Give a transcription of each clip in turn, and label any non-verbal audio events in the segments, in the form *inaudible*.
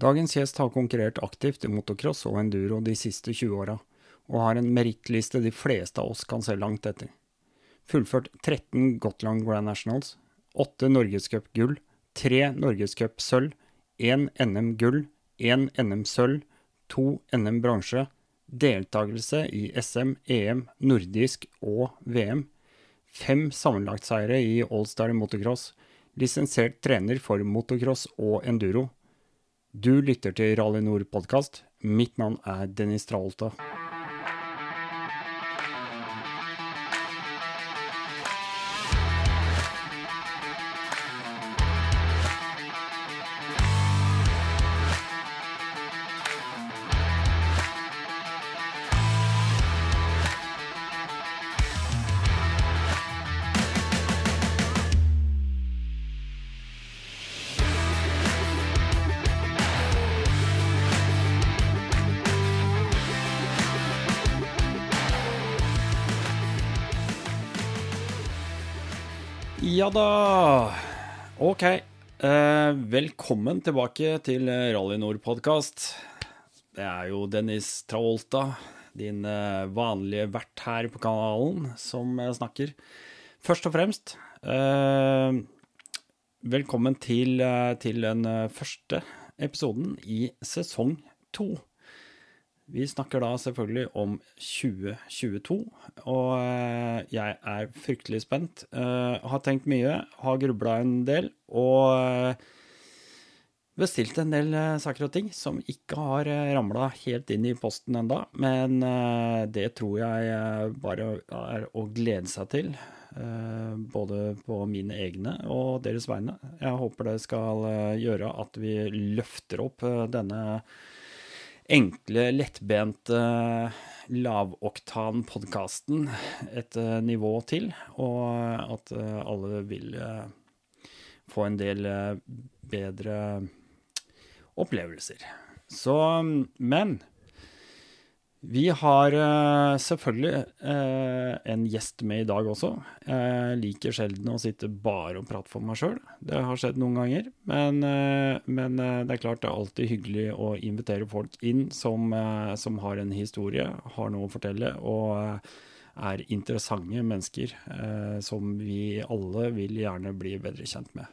Dagens gjest har konkurrert aktivt i motocross og enduro de siste 20 åra, og har en merittliste de fleste av oss kan se langt etter. Fullført 13 Gotland Grand Nationals, 8 norgescupgull, 3 norgescupsølv, 1 NM-gull, 1 NM-sølv, 2 NM bronse, deltakelse i SM, EM, nordisk og VM, 5 sammenlagtseiere i Allstar motocross, lisensiert trener for motocross og enduro. Du lytter til Rally Nord-podkast. Mitt navn er Dennis Travolta. Velkommen tilbake til Rally Nord-podkast. Det er jo Dennis Travolta, din eh, vanlige vert her på kanalen, som snakker. Først og fremst, eh, velkommen til, eh, til den eh, første episoden i sesong to. Vi snakker da selvfølgelig om 2022, og jeg er fryktelig spent. Eh, har tenkt mye, har grubla en del, og bestilt en del eh, saker og ting som ikke har uh, ramla helt inn i posten enda, men eh, det tror jeg eh, bare er å glede seg til. eh, både på mine egne og deres vegne. Jeg håper det skal eh, gjøre at vi løfter opp eh, denne enkle, lettbente, lavoktan-podkasten et eh, nivå til, og at eh, alle vil eh, få en del eh, bedre opplevelser. Så, men vi har eh, selvfølgelig eh, en gjest med i dag også. Jeg liker sjelden å sitte bare og prate for meg sjøl. Det har skjedd noen ganger. Men, eh, men det er klart det er alltid hyggelig å invitere folk inn som, som har en historie, har noe å fortelle, og er interessante mennesker som vi alle vil gjerne bli bedre kjent med.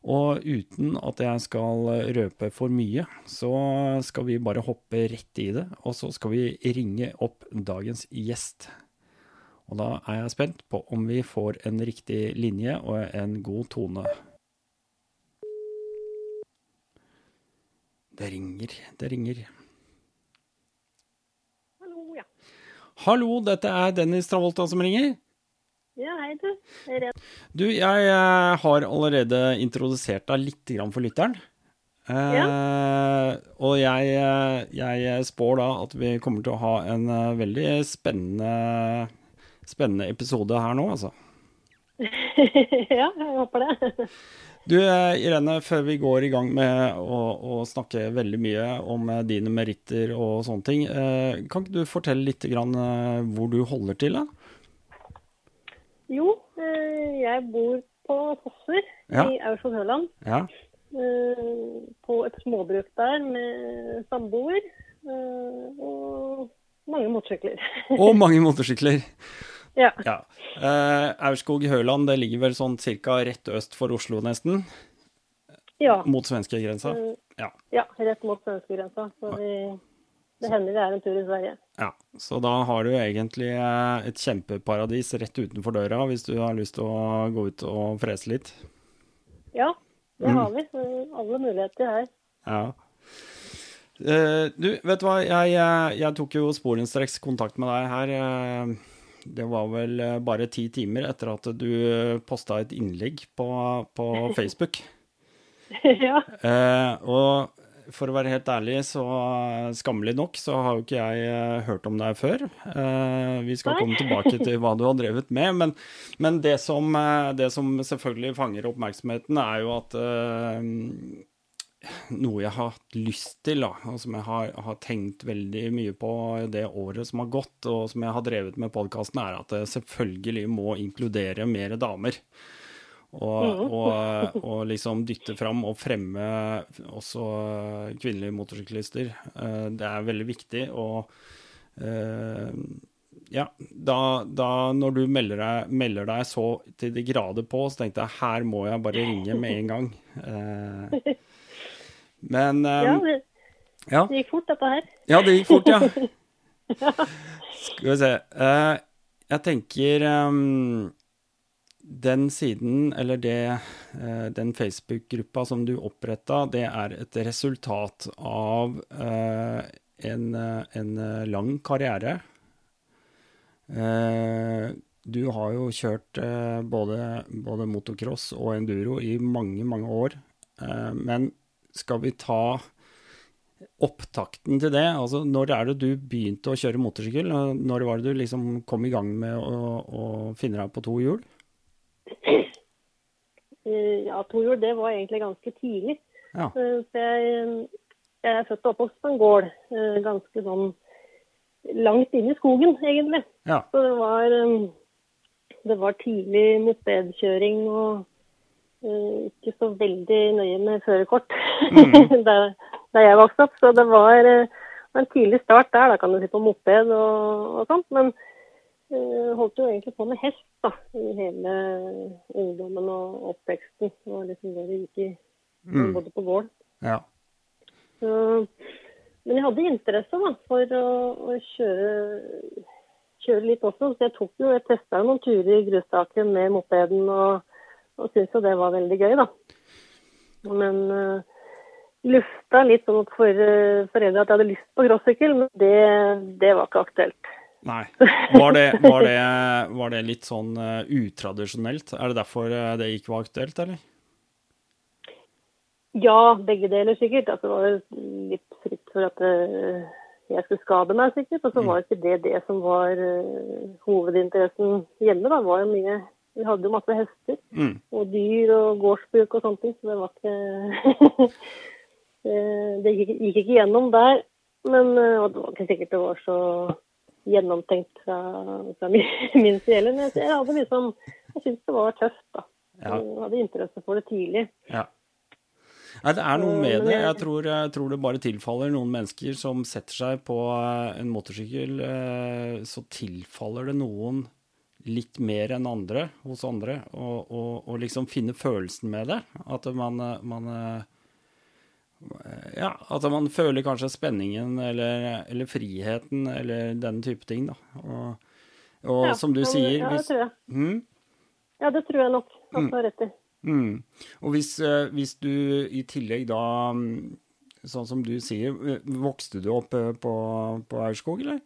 Og uten at jeg skal røpe for mye, så skal vi bare hoppe rett i det, og så skal vi ringe opp dagens gjest. Og da er jeg spent på om vi får en riktig linje og en god tone. Det ringer, det ringer. Hallo, ja. Hallo, dette er Dennis Travolta som ringer. Ja, hei du. Er. Du, jeg eh, har allerede introdusert deg litt for lytteren. Eh, Og jeg, eh, jeg spår da at vi kommer til å ha en veldig spennende, spennende episode her nå, altså. *laughs* ja, jeg håper det. *laughs* Du Irene, før vi går i gang med å, å snakke veldig mye om dine meritter og sånne ting, eh, kan ikke du fortelle litt grann hvor du holder til, da? Jo, eh, jeg bor på Fosser Ja. i Aurskog-Høland. Ja. eh, På et småbruk der med samboer eh, og mange motorsykler. *laughs* Og mange motorsykler. ja. Ja. Eh, Aurskog-Høland, det ligger vel sånn cirka rett øst for Oslo, nesten? ja. Mot svenskegrensa? Ja. ja, rett mot svenskegrensa. Så vi, det hender det er en tur i Sverige. ja. Så da har du egentlig eh, et kjempeparadis rett utenfor døra, hvis du har lyst til å gå ut og frese litt. Ja, det Mm. har vi. Alle muligheter her. Ja. Eh, du, vet du hva, jeg, jeg, jeg tok jo sporenstreks kontakt med deg her. eh, det var vel eh, bare ti timer etter at du posta et innlegg på, på *laughs* Facebook. ja. Eh, og for å være helt ærlig, så skammelig nok, så har jo ikke jeg eh, hørt om deg før. Eh, vi skal komme tilbake til hva du har drevet med, men, men det, som, eh, det som selvfølgelig fanger oppmerksomheten, er jo at noe jeg har hatt lyst til, da, og som jeg har, har tenkt veldig mye på det året som har gått, og som jeg har drevet med podkasten, er at det selvfølgelig må inkludere mer damer. Og, og, og liksom dytte fram og fremme også kvinnelige motorsyklister. Eh, Det er veldig viktig. Og eh, ja, da, da når du melder deg, melder deg så til de grader på, så tenkte jeg her må jeg bare ringe med en gang. Eh, Men *laughs* eh, Ja, det, ja. det gikk fort, dette her. Ja, det gikk fort, ja. *laughs* Skal vi se. Eh, jeg tenker Den siden, eller det eh, Den Facebook-gruppa som du oppretta, det er et resultat av eh, en, eh, en lang karriere. Du har jo kjørt både, både motocross og enduro i mange, mange år. Men skal vi ta opptakten til det? Altså, når er det du begynte å kjøre motorsykkel? Når var det du liksom kom i gang med å, å finne deg på to hjul? Eh, Ja, tohjul, det var egentlig ganske tidlig. Ja. Eh, Så jeg, jeg er født og oppvokst på en gård, eh, ganske sånn langt inne i skogen, egentlig. Ja. Så det var, eh, det var tidlig mopedkjøring og eh, ikke så veldig nøye med førerkort *laughs* der, der jeg vokste opp. Så det var eh, en tidlig start der, da kan du si på moped og, og sånt. Men eh, holdt jo egentlig på med hest da, i hele ungdommen og oppveksten. Det var liksom det det gikk i, Mm. både på gården. Ja. Så, men jeg hadde interesse da, for å, å kjøre, kjøre litt også. Så jeg tok jo, jeg testa noen turer i grustaket med mopeden og, og syntes jo det var veldig gøy, da. Men uh, lufta litt sånn for, uh, foreldre at jeg hadde lyst på crossykkel, men det, det var ikke aktuelt. Nei. Var det, var det, var det litt sånn uh, utradisjonelt? Er det derfor eh, det ikke var aktuelt, eller? Ja, begge deler sikkert. Altså, det var litt frykt for at eh, jeg skulle skade meg, sikkert. Og så var ikke det det som var hovedinteressen hjemme. da, var jo mye Vi hadde jo masse hester Mm. og dyr og gårdsbruk og sånne ting, så det var ikke *laughs* det, gikk, gikk ikke gjennom der. Men og det var ikke sikkert det var så gjennomtenkt fra, fra min, *laughs* min side. Men jeg, hadde liksom Jeg syntes det var tøft, da. Ja. Jeg hadde interesse for det tidlig. Ja. Nei, det er noe med det. jeg- tror, jeg tror det bare tilfaller noen mennesker som setter seg på eh, en motorsykkel, eh, så tilfaller det noen litt mer enn andre hos andre, og, og, og liksom finne følelsen med det. At man, eh, man Ja, at man føler kanskje spenningen eller, eller friheten eller den type ting, da. Og, og Ja, som du men, sier Ja, det tror jeg. mm, Ja, det tror jeg nok at du har rett i. Mm. Og hvis, eh, hvis du i tillegg da, sånn som du sier, vokste du opp eh, på, på Aurskog, eller?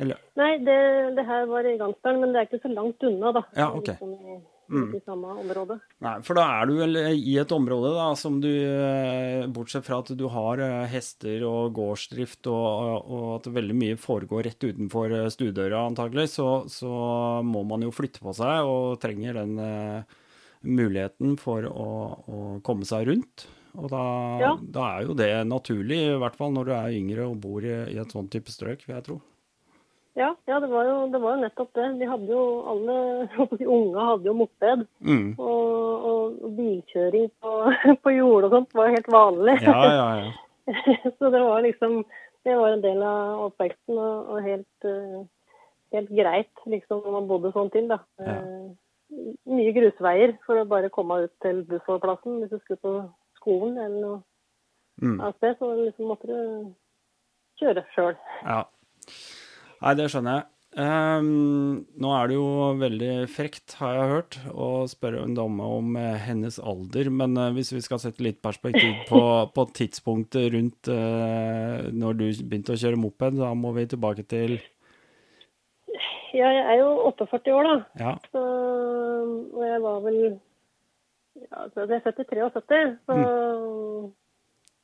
Eller? Nei, det, det her var i Gangsdalen, men det er ikke så langt unna, da. Ja, ok. I, Mm. i samme område. Nei, for da er du vel i et område da, som du, eh, bortsett fra at du har eh, hester og gårdsdrift, og, og at veldig mye foregår rett utenfor eh, stuedøra antagelig, så, så må man jo flytte på seg og trenger den uh, muligheten for å, å komme seg rundt. Og da, Ja. da er jo det naturlig, i hvert fall når du er yngre og bor i, i et sånt type strøk, vil jeg tro. Ja, ja det, var jo, det var jo nettopp det. De hadde jo alle *laughs* de unge hadde jo moped. Mm. Og, og bilkjøring på, *laughs* på jord og sånt var helt vanlig. Ja, ja, ja. *laughs* så det var liksom Det var en del av oppveksten og, og helt, eh, helt greit, liksom, når man bodde sånn til, da. Ja. Eh, Mye grusveier for å bare komme ut til bussholdeplassen hvis du skulle på skolen eller noe Mm. annet sted. Så liksom måtte du kjøre sjøl. Ja. Nei, det skjønner jeg. Um, nå er det jo veldig frekt, har jeg hørt, å spørre en dame om eh, hennes alder, men eh, hvis vi skal sette litt perspektiv på, *laughs* på tidspunktet rundt uh, når du begynte å kjøre moped, da må vi tilbake til Ja, jeg er jo 48 år, da. Ja. Så, og jeg var vel ja, Jeg er født i 73, så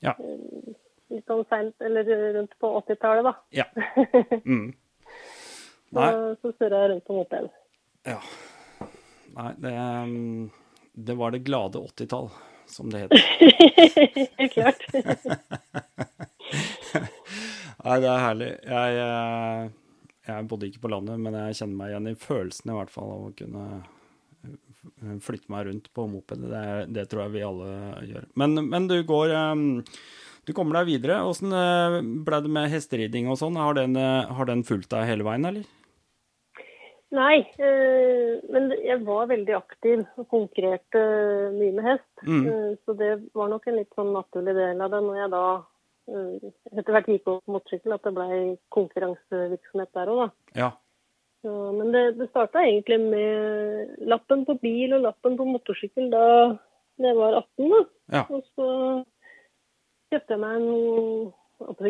Ja. eh, litt sånn seint, eller rundt på 80-tallet, da. ja. *laughs* Mm. Så, så surra jeg rundt på moped. ja. Nei, det, mm, det var det glade 80-tall, som det heter. *laughs* Klart. *laughs* Nei, det er herlig. Jeg, eh, jeg bodde ikke på landet, men jeg kjenner meg igjen i følelsen i hvert fall av å kunne flytte meg rundt på moped. Det, det, tror jeg vi alle gjør. Men, men du går um, Du kommer deg videre. Åssen ble det med hesteriding og sånn? Har, har, den fulgt deg hele veien, eller? Nei, øh, men jeg var veldig aktiv og konkurrerte mye med hest. Mm. Uh, så det var nok en litt sånn naturlig del av det når jeg da etter hvert gikk opp på motorsykkel, at det ble konkurransevirksomhet der òg, da. Ja. Så, men det, det starta egentlig med lappen på bil og lappen på motorsykkel da jeg var 18. da. Ja. Og så kjøpte jeg meg en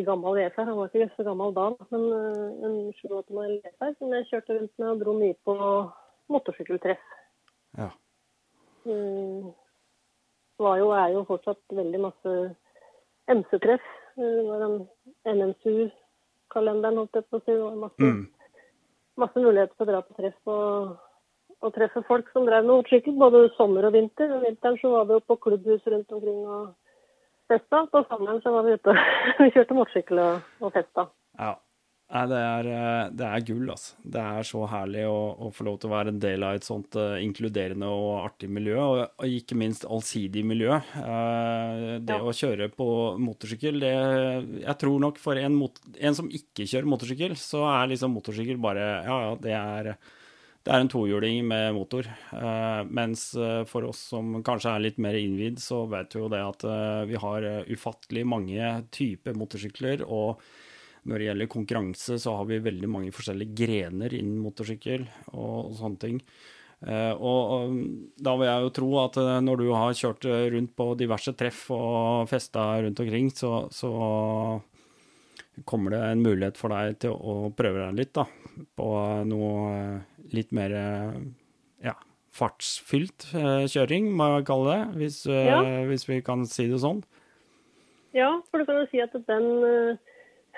gammel VFR, han var ikke så gammel da, men uh, en 7-8 modell VFR som jeg kjørte rundt med og dro mye på motorsykkeltreff. Ja. Mm, var jo, er jo fortsatt veldig masse MC-treff. Det var en NMSU-kalenderen, holdt jeg på å si. Det var masse mm masse muligheter for å dra på treff og, og treffe folk som drev med motorsykkel, både sommer og vinter. Og vinteren så var vi jo på klubbhus rundt omkring og festa. På sommeren så var vi ute og *laughs* kjørte motorsykkel og, og festa. Ja. Nei, det er, eh, det er, gull, altså. Det er så herlig å, å, få lov til å være en del av et sånt uh, inkluderende og artig miljø, og, og, ikke minst allsidig miljø. Uh, det ja. å kjøre på motorsykkel, det Jeg tror nok for en, mot, en, som ikke kjører motorsykkel, så er liksom motorsykkel bare Ja, ja, det er det er en tohjuling med motor. Uh, mens for oss som kanskje er litt mer innvidd, så vet vi jo det at vi har ufattelig mange typer motorsykler. og når det gjelder konkurranse, så har vi veldig mange forskjellige grener innen motorsykkel og, sånne ting. Uh, og, og, da vil jeg jo tro at uh, når du har kjørt uh, rundt på diverse treff og festa rundt omkring, så, så, kommer det en mulighet for deg til å, prøve deg litt, da. På noe litt mer ja, fartsfylt kjøring, må jeg kalle det. Hvis, ja. hvis, vi kan si det sånn. Ja, for du kan jo si at den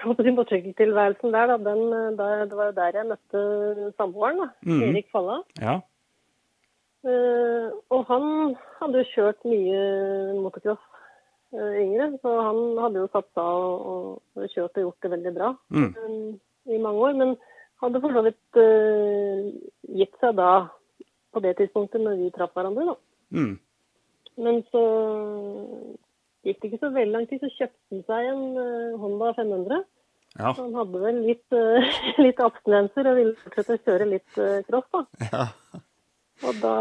motorsykkeltilværelsen der, da, den, eh, der, det var jo der jeg møtte samboeren, da, mm. Erik Falla. Ja. Uh, og han hadde jo kjørt mye motocross yngre, så han hadde jo satsa og, og, kjørt og gjort det veldig bra mm. um, i mange år. Men hadde for så vidt uh, gitt seg da, på det tidspunktet når vi traff hverandre, da. Mm. Men så gikk det ikke så veldig lang tid, så kjøpte han seg en Honda 500. Ja. Han hadde vel litt, *laughs* litt abstinenser og ville fortsette å kjøre litt cross, da. Ja. Og da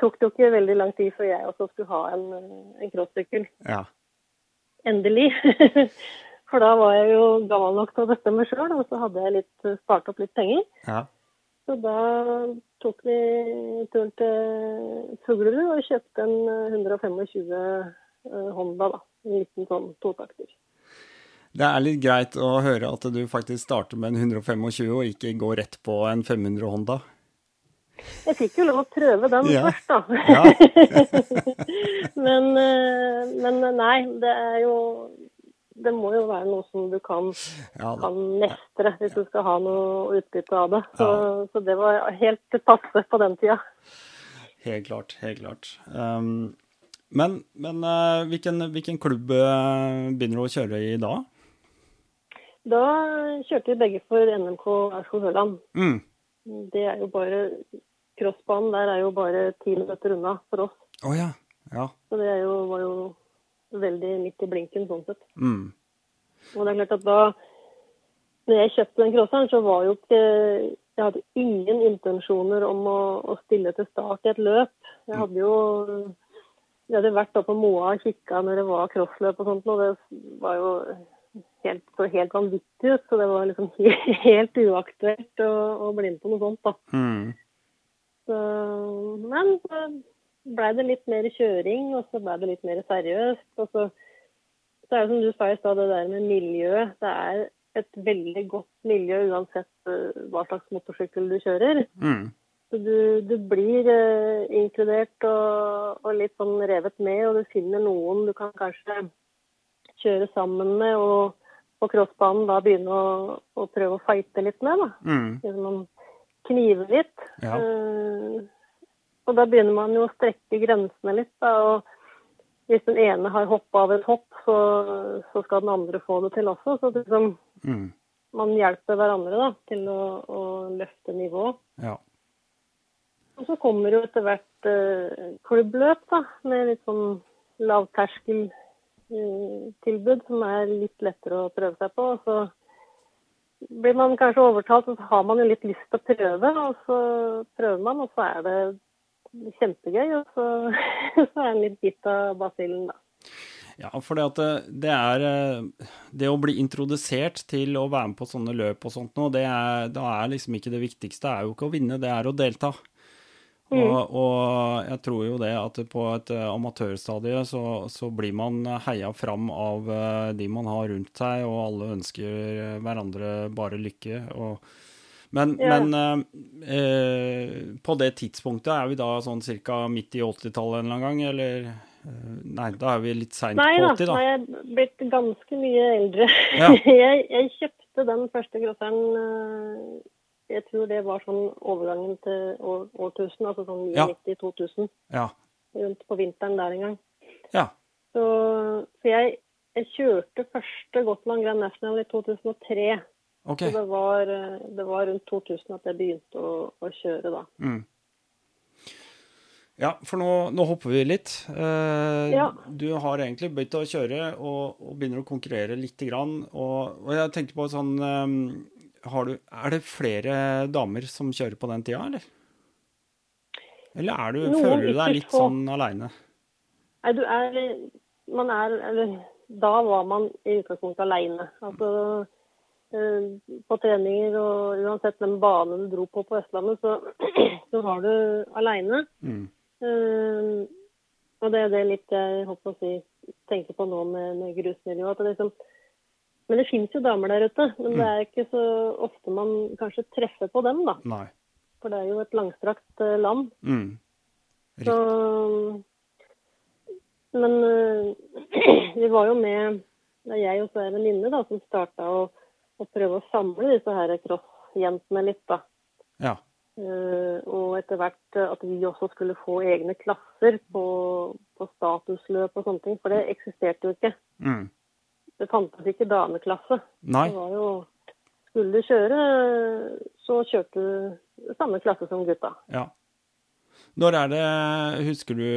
tok det jo ikke veldig lang tid før jeg også skulle ha en, en crosssykkel. Ja. Endelig. *laughs* For da var jeg jo gammel nok til å bestemme sjøl, og så hadde jeg litt, spart opp litt penger. Ja. Så da tok vi turen til Fuglerud og kjøpte en 125 Eh, Honda. da, En liten sånn totakter. Det er litt greit å høre at du faktisk starter med en 125 og ikke går rett på en 500 Honda. Jeg fikk jo lov å prøve den ja. først, da. Ja. *laughs* men, eh, men, nei, det er jo Det må jo være noe som du kan, ja, kan mestre hvis du skal ha noe utbytte av det. Så, så det var helt passe på den tida. Helt klart. Helt klart. Um, men, men uh, hvilken, hvilken, klubb begynner du å kjøre i da? Da kjørte vi begge for NMK Aurskog-Høland. Mm. Det er jo bare Crossbanen der er jo bare ti minutter unna for oss. Oh, ja. Ja. Så det jo, var jo veldig midt i blinken sånn sett. Mm. Og det er klart at da når jeg kjøpte den crosseren, så var jo ikke Jeg hadde ingen intensjoner om å, å stille til start i et løp. Jeg hadde jo jeg hadde vært på Moa og kikka når det var crossløp og sånt, og det var jo helt, så helt vanvittig ut. Så det var liksom *laughs* helt uaktuelt å, å bli med på noe sånt, da. Mm. Så, men så blei det litt mer kjøring, og så blei det litt mer seriøst. Og så, så er det som du sa i stad, det der med miljø. Det er et veldig godt miljø uansett uh, hva slags motorsykkel du kjører. Mm. Så du, du blir eh, inkludert og, og, litt sånn revet med, og du finner noen du kan kanskje kjøre sammen med, og på crossbanen da begynne å, å prøve å fighte litt med. da. Mm. Man kniver litt. Ja. Uh, og da begynner man jo å strekke grensene litt. da, og hvis den ene har hoppa av et hopp, så, så, skal den andre få det til også. Så liksom, mm. man hjelper hverandre da, til å, å løfte nivået. Ja. Og så kommer jo etter hvert uh, klubbløp, da, med litt sånn lavterskeltilbud uh, som er litt lettere å prøve seg på. Og så blir man kanskje overtalt, og så har man jo litt lyst til å prøve. Og så prøver man, og så er det kjempegøy. Og så, *laughs* så er en litt bitt av basillen, da. Ja, for det, det, er eh, Det å bli introdusert til å være med på sånne løp og sånt nå, det er, da er liksom ikke det viktigste. Det er jo ikke å vinne, det er å delta. Mm. Og, og, jeg tror jo det at på et eh, amatørstadie så, så, blir man heia fram av eh, de man har rundt seg, og alle ønsker hverandre bare lykke. Og, men, ja. men eh, på det tidspunktet er vi da sånn ca. midt i 80-tallet en eller annen gang, eller? Eh, nei, da er vi litt seint på 80, da. Nei, jeg er blitt ganske mye eldre. Ja. *laughs* jeg, jeg, kjøpte den første crosseren eh, Jeg tror det var sånn overgangen til år, årtusen, altså sånn 90-2000. Ja. Rundt på vinteren der en gang. Ja. Så, så jeg, jeg, kjørte første Gotland Grand National i 2003. Okay. Så det var, eh, det var, rundt 2000 at jeg begynte å, å kjøre da. Mm. Ja, for nå, nå, hopper vi litt. Eh, ja. Du har egentlig begynt å kjøre og, og begynner å konkurrere lite grann. Og, og, jeg tenker på sånn um, du, Er det flere damer som kjører på den tida, eller? Eller er du, Noen føler du deg litt på. sånn aleine? Nei, du er Man er Eller da var man i utgangspunktet aleine. Altså uh, på treninger og uansett den banen du dro på på Østlandet, så, *clears throat* så var du aleine. Mm. Uh, og det er det litt jeg håper å si, tenker på nå med, med grusmiljøet. Det liksom, men det finnes jo damer der ute. Men mm. det er ikke så ofte man kanskje treffer på dem, da. Nei. For det er jo et langstrakt uh, land. Mm. Så Men uh, *clears throat* vi var jo med Det er jeg og så ei venninne som starta å, å, prøve å samle disse her crossjentene litt, da. Ja. Uh, og etter hvert at vi også skulle få egne klasser på, på statusløp og sånne ting. For det eksisterte jo ikke. Mm. Det fantes ikke dameklasse. Nei. Det var jo Skulle du kjøre, så kjørte du samme klasse som gutta. Ja. Når er det Husker du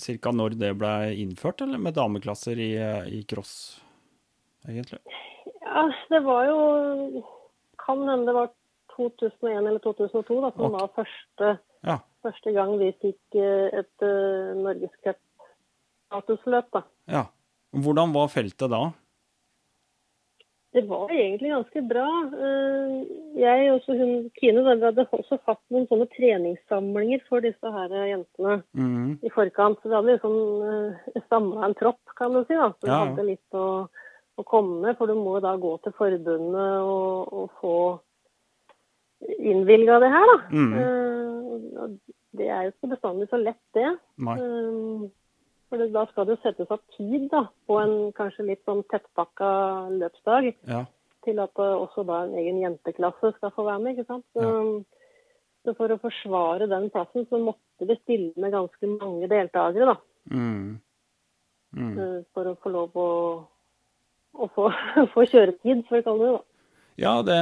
ca. når det ble innført, eller med dameklasser i, i cross, egentlig? Ja, det var jo Kan hende det var 2001 eller 2002, da, som okay. var første, ja. første, gang vi fikk eh, et uh, norgescup-statusløp. Ja. Hvordan var feltet da? Det var egentlig ganske bra. Eh, jeg og hun, Kine da, hadde også hatt noen sånne treningssamlinger for disse her jentene mm. i forkant. Så vi hadde liksom uh, samla en tropp, kan du si. da. Så vi ja. hadde litt å, å komme med, for du må da gå til forbundet og, og få innvilga det her, da. Mm. Det er jo ikke bestandig så lett, det. Uh, for da skal det jo settes av tid da, på en kanskje litt sånn tettpakka løpsdag. Ja. Til at uh, også da en egen jenteklasse skal få være med. ikke sant? Så, ja. så for å forsvare den plassen, så måtte vi stille med ganske mange deltakere, da. Mm. Mm. For å få lov å, å få, *laughs* få kjøretid, for å kalle det det. Ja, det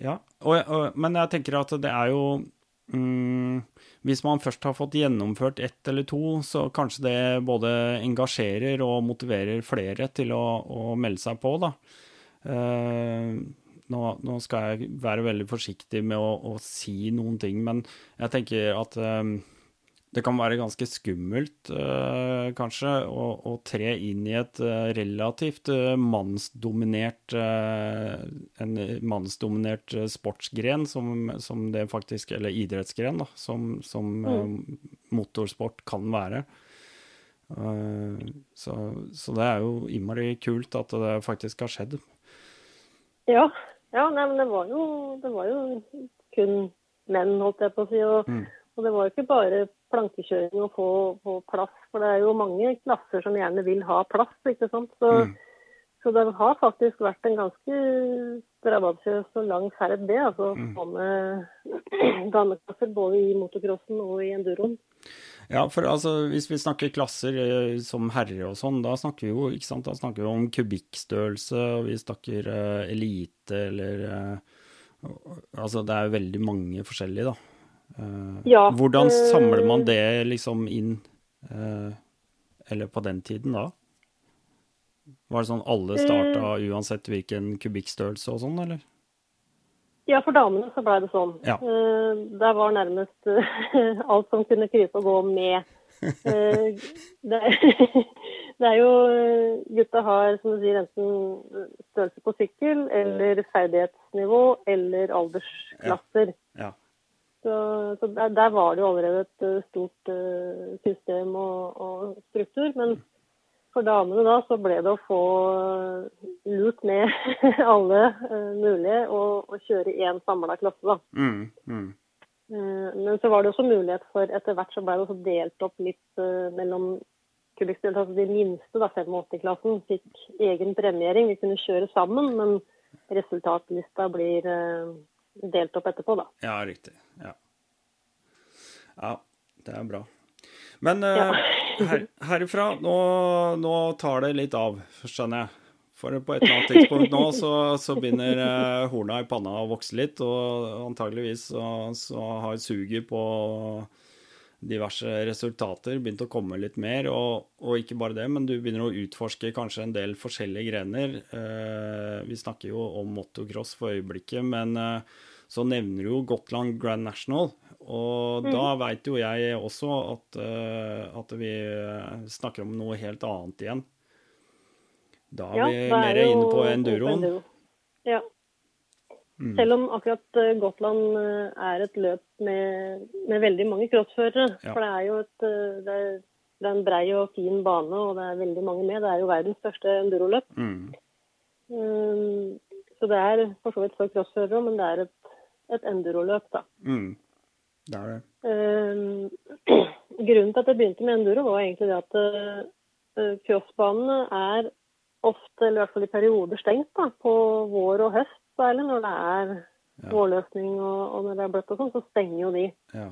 ja, og, og, men jeg tenker at det er jo mm, Hvis man først har fått gjennomført ett eller to, så kanskje det både engasjerer og motiverer flere til å, å melde seg på, da. Uh, nå, nå, skal jeg være veldig forsiktig med å, å, si noen ting, men jeg tenker at um, det kan være ganske skummelt, uh, kanskje, å, å, tre inn i et uh, relativt uh, mannsdominert En mannsdominert sportsgren som, som, det faktisk Eller idrettsgren, da, som, som mm. motorsport kan være. Så, så, det er jo innmari kult at det faktisk har skjedd. Ja. ja nei, men det var jo, det var jo kun menn, holdt jeg på å si. og mm og det var jo ikke bare plankekjøring og få, få, plass, for det er jo mange klasser som gjerne vil ha plass. ikke sant? Så, mm. så det har faktisk vært en ganske strabasiøs og lang ferd, det. altså mm. Få med dameklasser både i motocrossen og i enduroen. Ja, for altså, hvis vi snakker klasser eh, som herre og sånn, da snakker vi jo ikke sant, da snakker vi om kubikkstørrelse, og vi snakker uh, elite eller uh, Altså det er veldig mange forskjellige, da. Uh, Ja, hvordan samler man eh, det liksom inn eh, Eller på den tiden, da? Var det sånn alle starta Eh. uansett hvilken kubikkstørrelse og sånn, eller? Ja, for damene så ble det sånn. Ja. Eh, Der var nærmest eh, alt som kunne krype og gå med. Eh, Det, er *laughs* jo eh, Gutta har, som du sier, enten størrelse på sykkel eller ferdighetsnivå eller aldersklasser. Ja. Så, så der, der var det jo allerede et eh, stort uh, system og, og struktur. Men for damene da så ble det å få eh, lurt med *laughs* alle uh, mulige og, og kjøre én samla klasse. da. Mm, mm. Uh, Men så var det også mulighet for etter hvert så ble det også delt opp litt mellom kubikkstøl. Altså de minste, da, 85-klassen, fikk egen premiering. Vi kunne kjøre sammen, men resultatlista blir delt opp etterpå, da. Ja, riktig. Ja. ja, det er bra. Men eh, Ja. her, herifra, nå, nå tar det litt av, skjønner jeg. For på et eller annet tidspunkt nå så, så begynner eh, horna i panna å vokse litt, og antageligvis så, så har suget på diverse resultater begynt å komme litt mer. Og, og ikke bare det, men du begynner å utforske kanskje en del forskjellige grener. Eh, vi snakker jo om motocross for øyeblikket, men eh, så nevner du jo Gotland Grand National. Og da veit jo jeg også at, eh, at vi eh, snakker om noe helt annet igjen. Da er vi mer er inne på enduroen. enduro. Ja. Mm. Selv om akkurat eh, Gotland eh, er et løp med, med veldig mange crossførere. Ja. For det er jo et, eh, det er, det er en brei og fin bane, og det er veldig mange med. Det er jo verdens største enduroløp. Mm. Um, så det er for så vidt for crossførere, men det er et, et enduroløp, da. Mm. Det er det. Um, *clears throat* grunnen til at jeg begynte med enduro, var egentlig det at uh, crossbanene er ofte, eller i hvert fall i perioder, stengt da, på vår og høst, særlig når det er vårløsning og, og når det er bløtt og sånn, så stenger jo de. Ja.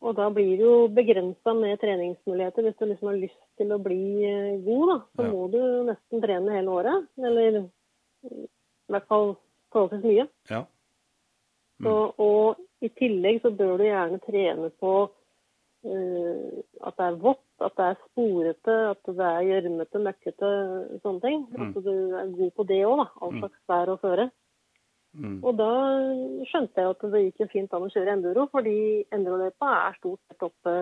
Og da blir det jo begrensa med treningsmuligheter. Hvis du liksom har lyst til å bli eh, god, da, så Ja. må du nesten trene hele året. Eller i hvert fall forholdsvis mye. ja. Så, og i tillegg så bør du gjerne trene på uh, at det er vått, at det er sporete, at det er gjørmete, møkkete, sånne ting. At du er god på det òg, da. All slags vær og føre. Mm. Og da skjønte jeg at det gikk jo fint an å kjøre enduro, fordi enduroløypa er stort sett oppe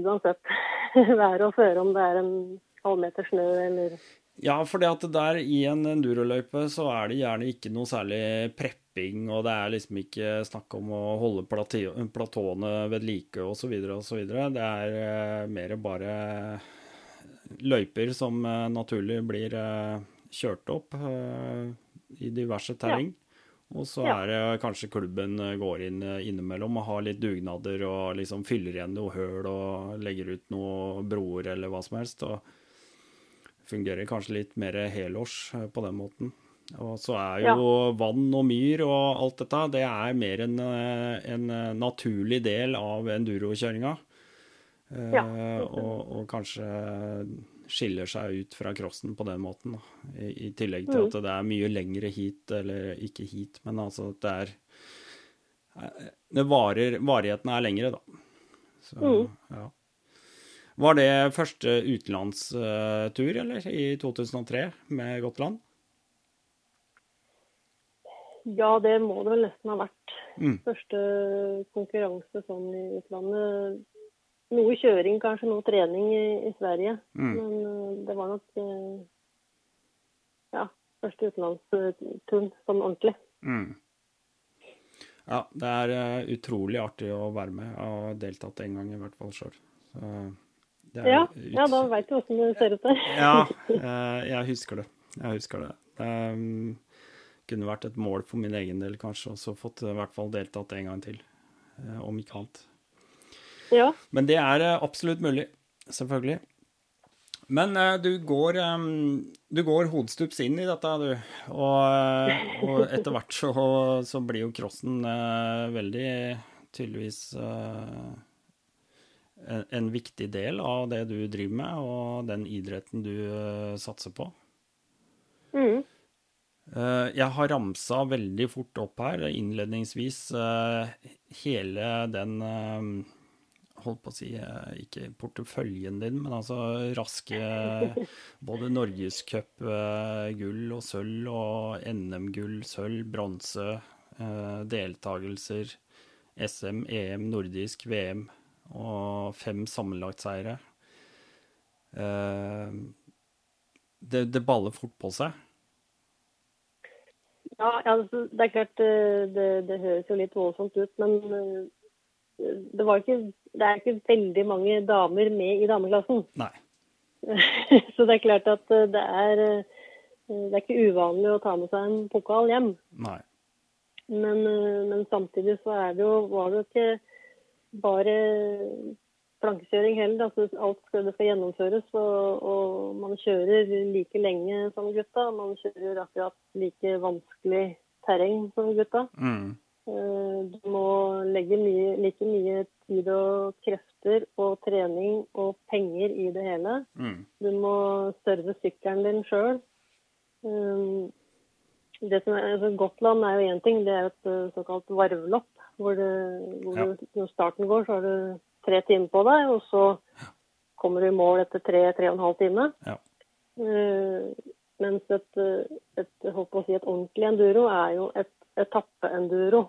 uansett *laughs* vær og føre, om det er en halvmeter snø eller Ja, for det at der i en enduroløype så er det gjerne ikke noe særlig prepping, og det er liksom ikke snakk om å holde platåene ved like osv. osv. Det er eh, mer bare løyper som eh, naturlig blir eh, kjørt opp i diverse terreng. Og så Ja. er det kanskje klubben eh, går inn eh, innimellom og har litt dugnader og liksom fyller igjen noe høl og legger ut noen broer eller hva som helst. og fungerer kanskje litt mer helårs eh, på den måten. Og så er jo vann og myr og alt dette, det er mer en, en naturlig del av endurokjøringa. Ja. Ja. og, og kanskje skiller seg ut fra crossen på den måten. I, I tillegg til at det er mye lengre hit, eller ikke hit, men altså at det er eh, det varer, Varigheten er lengre, da. Så, ja. Var det første utenlandstur, eller? I 2003 med Gotland? Ja, det må det vel nesten ha vært. Mm. Første konkurranse sånn i utlandet. Noe kjøring, kanskje noe trening i, i Sverige. Mm. Men eh, det var nok eh, ja, første utenlandsturen sånn ordentlig. Mm. Ja, det er eh, utrolig artig å være med. Jeg har deltatt en gang i hvert fall sjøl. Ja, ja, da veit du åssen det ser ut der. Ja, *laughs* jeg husker det. Jeg husker det. Um, kunne vært et mål for min egen del, kanskje, og så fått i hvert fall deltatt en gang til. om ikke annet. Ja. Men det er eh, absolutt mulig. Selvfølgelig. Men eh, du går eh, Du går hodestups inn i dette, du. Og, eh, og etter hvert så, så blir jo crossen veldig tydeligvis en, viktig del av det du driver med, og den idretten du satser på. Mm. Jeg har ramsa veldig fort opp her innledningsvis hele den uh, Holdt på å si ikke porteføljen din, men altså raske Både norgescupgull og sølv og NM-gull, sølv, bronse, deltakelser, SM, EM, nordisk, VM og fem sammenlagtseire. Det, det baller fort på seg. Ja, altså, det er klart eh, det, det, høres jo litt voldsomt ut, men det var ikke, det er ikke veldig mange damer med i dameklassen. Nei. *laughs* Så det er klart at eh, det er, det er ikke uvanlig å ta med seg en pokal hjem. Nei. Men, men samtidig så er det jo, var det jo ikke bare plankekjøring heller. Altså, alt skal, det skal gjennomføres, og, og, man kjører like lenge som gutta. Man kjører akkurat like vanskelig terreng som gutta. Mm. Eh, du må legge mye, like mye tid og krefter og trening og penger i det hele. Mm. Du må serve sykkelen din sjøl. Eh, altså Gotland er jo én ting, det er et eh, såkalt varvlopp. Hvor, det, hvor ja. du, når starten går, så har du tre timer på deg, og så kommer du i mål etter tre-tre og en halv time. Ja. Uh, mens et, et, et, si et, ordentlig enduro er jo et etappe-enduro.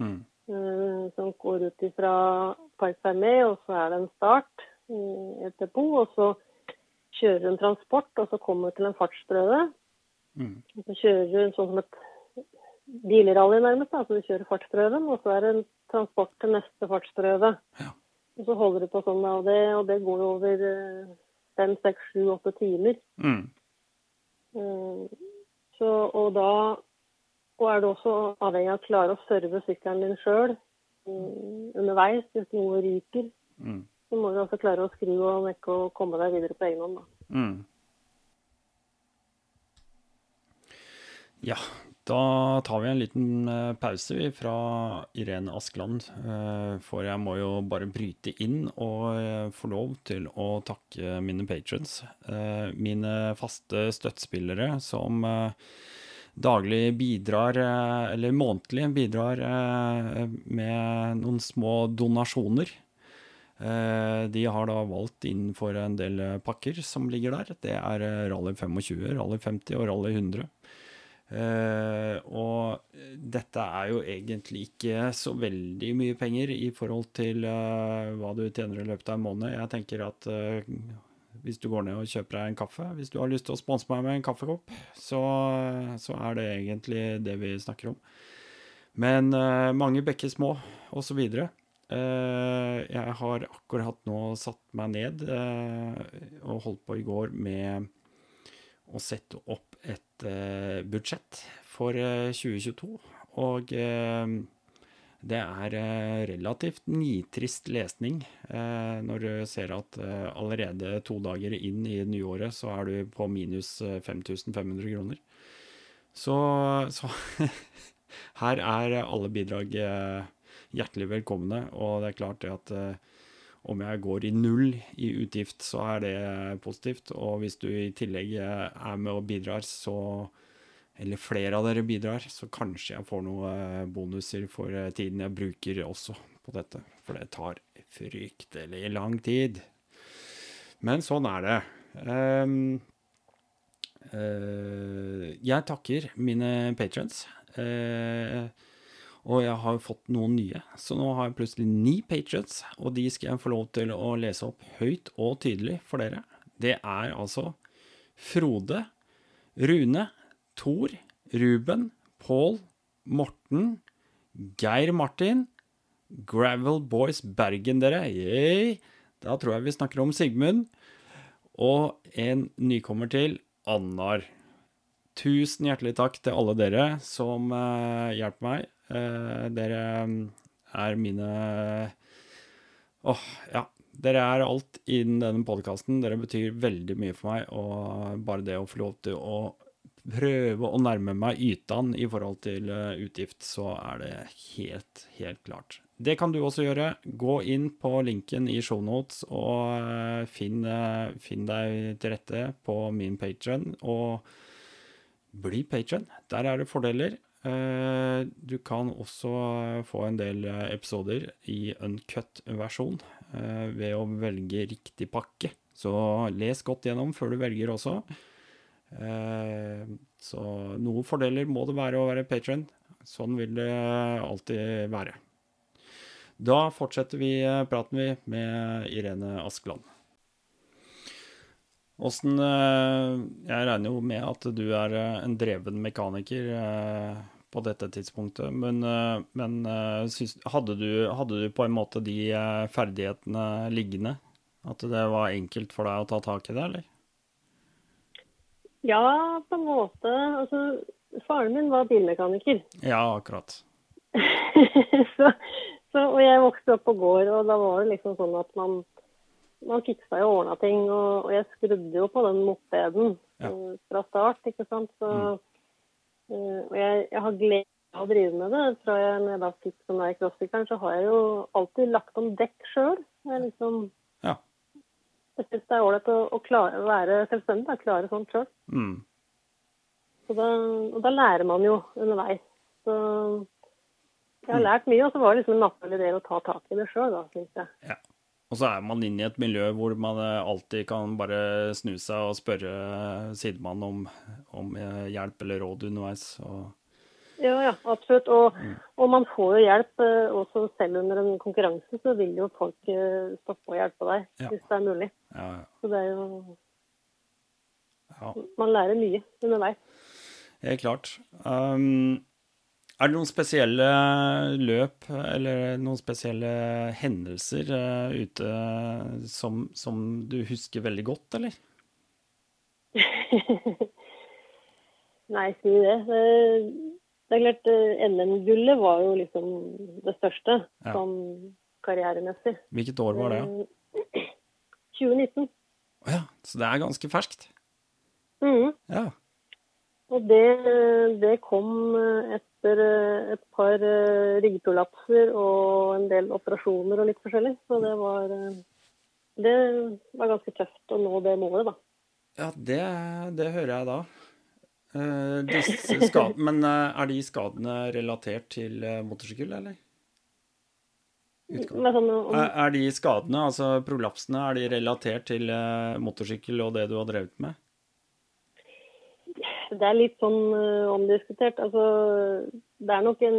Mm. Uh, som går ut fra Park Fermé, og så er det en start, uh, et depot, og så kjører du en transport, og så kommer du til en fartsprøve. Mm. Så kjører du sånn som et bilrally nærmest, da. så du kjører fartsprøven, og så er det en transport til neste fartsprøve. Ja. Og så holder du på sånn, og det, og det går over eh, fem, seks, sju, åtte timer. Mm. Eh, så, og da og er du også avhengig av å klare å serve sykkelen din sjøl mm, underveis hvis noe ryker. Mm. Så må du også klare å skru og mekke og komme deg videre på egen hånd. Mm. Ja, da tar vi en liten eh, pause fra Irene Askeland, eh, for jeg må jo bare bryte inn og eh, få lov til å takke mine patrons. Mine faste støttespillere som daglig bidrar, eller månedlig bidrar med noen små donasjoner. De har da valgt innenfor en del pakker som ligger der. Det er Rally 25, Rally 50 og Rally 100. Uh, og dette er jo egentlig ikke så veldig mye penger i forhold til hva du tjener i løpet av en måned. Jeg tenker at hvis du går ned og kjøper deg en kaffe, hvis du har lyst til å sponse meg med en kaffekopp, så, så, er det egentlig det vi snakker om. Men mange bekker små, osv. Uh, jeg har akkurat nå satt meg ned og holdt på i går med å sette opp et uh, budsjett for uh, eh, 2022. Og uh, det er relativt nitrist lesning når du ser at allerede to dager inn i nyåret så er du på minus 5500 kroner. Så, så *laughs* her er alle bidrag hjertelig velkomne, og det er klart det at om jeg går i null i utgift, så er det positivt. Og hvis du i tillegg er med og bidrar, så Eller flere av dere bidrar, så kanskje jeg får noen bonuser for tiden jeg bruker også på dette. For det tar fryktelig lang tid. Men sånn er det. Um, uh, jeg takker mine patrons. Uh, og jeg har fått noen nye, så nå har jeg plutselig ni patrons. og de skal jeg få lov til å lese opp høyt og tydelig for dere. Det er altså Frode, Rune, Thor, Ruben, Pål, Morten, Geir Martin, Gravel Boys Bergen, dere. Yay. Da tror jeg vi snakker om Sigmund. Og en nykommer til, Annar. Tusen hjertelig takk til alle dere som uh, hjelper meg Uh, dere mm, er mine Åh, oh, ja. Dere er alt innen denne podkasten. Dere betyr veldig mye for meg. Og bare det å få lov til å prøve å nærme meg ytene i forhold til uh, utgift, så er det helt, helt klart. Det kan du også gjøre. Gå inn på linken i shownotes og uh, finn, finn, deg til rette på min patron. Og bli patron. Der er det fordeler. Eh, du kan også få en del episoder i uncut versjon ved å velge riktig pakke. Så les godt gjennom før du velger også. Så noen fordeler må det være å være patron. Sånn vil det alltid være. Da fortsetter vi praten vi med Irene Askeland. Åssen Jeg regner jo med at du er en dreven mekaniker på dette tidspunktet, men, men hadde, du, hadde, du, på en måte de ferdighetene liggende? At det var enkelt for deg å ta tak i det, eller? Ja, på en måte. Altså, faren min var bilmekaniker. Ja, akkurat. *laughs* så, så, og jeg vokste opp på gård, og da var det liksom sånn at man man fiksa og ordna ting, og, og, jeg skrudde jo på den mopeden ja. uh, fra start, ikke sant. Så, mm. uh, og jeg, jeg har glede av å drive med det. Fra jeg, når jeg da fikk sånn der crossfitteren, så har jeg jo alltid lagt om dekk sjøl. Liksom. Jeg syns det er ålreit å, å, klare, være selvstendig, da, klare sånt sjøl. Mm. Så da, og da lærer man jo underveis. Så jeg har mm. lært mye, og så var det liksom en naturlig del å ta tak i det sjøl, da, syns jeg. Ja. Og så er man inne i et miljø hvor man eh, alltid kan bare snu seg og spørre sidemannen om, om, eh, hjelp eller råd underveis. Og... Ja, ja, absolutt. Og, mm. og, man får jo hjelp. Eh, også selv under en konkurranse så vil jo folk stoppe og hjelpe deg, ja. hvis det er mulig. Ja, ja. Så det er jo Man lærer mye underveis. Helt klart. Um, er det noen spesielle løp eller noen spesielle hendelser uh, ute som, som, du husker veldig godt, eller? *laughs* Nei, si det. Det er klart, eh, NM-gullet var jo liksom det største ja. sånn karrieremessig. Hvilket år var det? 2019. *clears throat* Å ja, så det er ganske ferskt? Mm. Ja. Og det, det kom etter eh, et par eh, ryggprolapser og en del operasjoner og litt forskjellig. Så det var, eh, det var ganske tøft å nå det målet, da. Ja, det, det hører jeg da. Skadene, men er de skadene relatert til motorsykkel, eller? Sånn, om... Er de skadene, altså prolapsene, er de relatert til motorsykkel og det du har drevet med? Det er litt sånn omdiskutert. Altså, det er nok en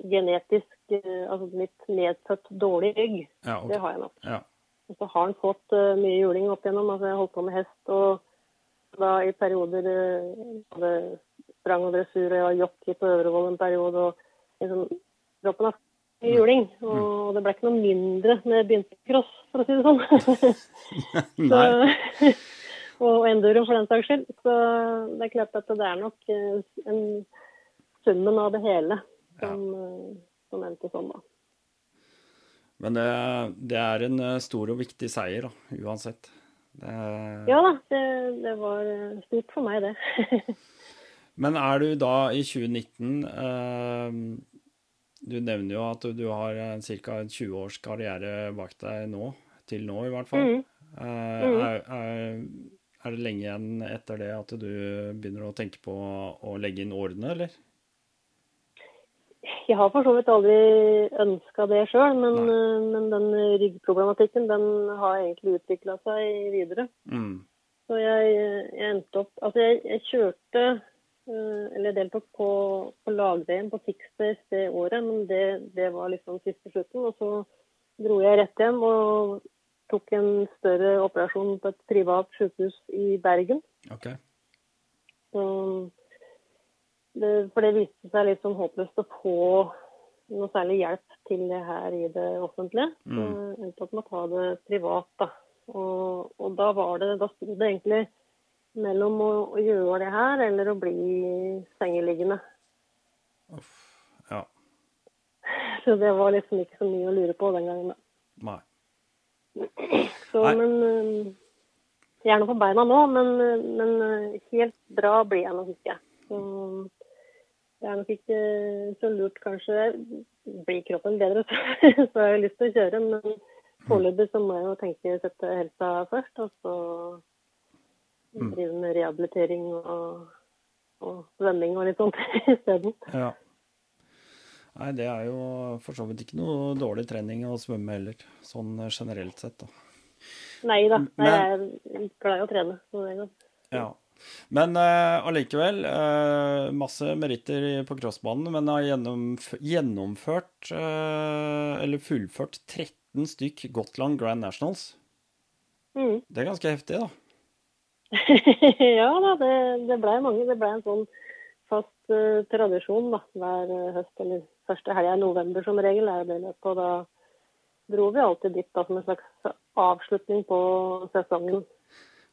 genetisk altså litt nedfødt dårlig rygg. Ja, okay. Det har jeg nok. Ja. Og så har han fått mye juling opp igjennom. Altså, jeg har holdt på med hest og da i perioder både sprang og dressur og jeg var jockey på Øvrevoll en periode. og liksom, Kroppen har mye juling, og mm. det ble ikke noe mindre når jeg begynte cross, for å si det sånn. *laughs* Nei *laughs* og enduro for den saks skyld. Så det er klart at det er nok eh, en summen av det hele som, ja. Eh, som endte sånn, da. Men det, det, er en eh, stor og viktig seier, da, uansett. Det... Ja da, det, det, var stort for meg, det. *laughs* Men er du da i 2019 eh, Du nevner jo at du har ca. 20 års karriere bak deg nå, til nå i hvert fall. Mm. Eh, mm. Er, er, er det lenge igjen etter det at du begynner å tenke på å legge inn årene, eller? Jeg har for så vidt aldri ønska det sjøl, men, eh, men, den ryggproblematikken den har egentlig utvikla seg videre. Mm. Så jeg, jeg, endte opp Altså, jeg, jeg kjørte eh, eller deltok på, på lag-VM på Sixdays det året, men det, det, var liksom siste slutten. Og så dro jeg rett hjem og tok en større operasjon på et privat sykehus i Bergen. Okay. Så for det viste seg litt sånn håpløst å få noe særlig hjelp til det her i det offentlige. Mm. Endte opp med å ta det privat, da. Og, og da var det Da sto det egentlig mellom å, å, gjøre det her eller å bli sengeliggende. Uff, ja. *laughs* Så det var liksom ikke så mye å lure på den gangen. da. Nei. *clears throat* Så, men eh, Jeg er nå på beina nå, men, men, eh, helt bra blir jeg nok ikke. Så, det er nok ikke så lurt, kanskje. Blir kroppen bedre, så, *laughs* så har jeg lyst til å kjøre. Men foreløpig så må jeg jo tenke å sette helsa først, og så mm. drive med rehabilitering og og svømming og litt sånt *laughs* isteden. Ja. Nei, det er jo for så vidt ikke noe dårlig trening å svømme heller, sånn generelt sett, da. Nei da, jeg er glad i å trene. Så det er godt. Ja. Men eh, allikevel, eh, masse meritter på crossbanen, men har gjennomf gjennomført, eh, eller fullført 13 stykk Gotland Grand Nationals. Mm. Det er ganske heftig, da. *laughs* ja da, det, det blei mange. Det blei en sånn fast uh, tradisjon da, hver høst, eller første helga i november som regel. er det løpet, og da dro vi alltid dit da, som en slags avslutning på sesongen.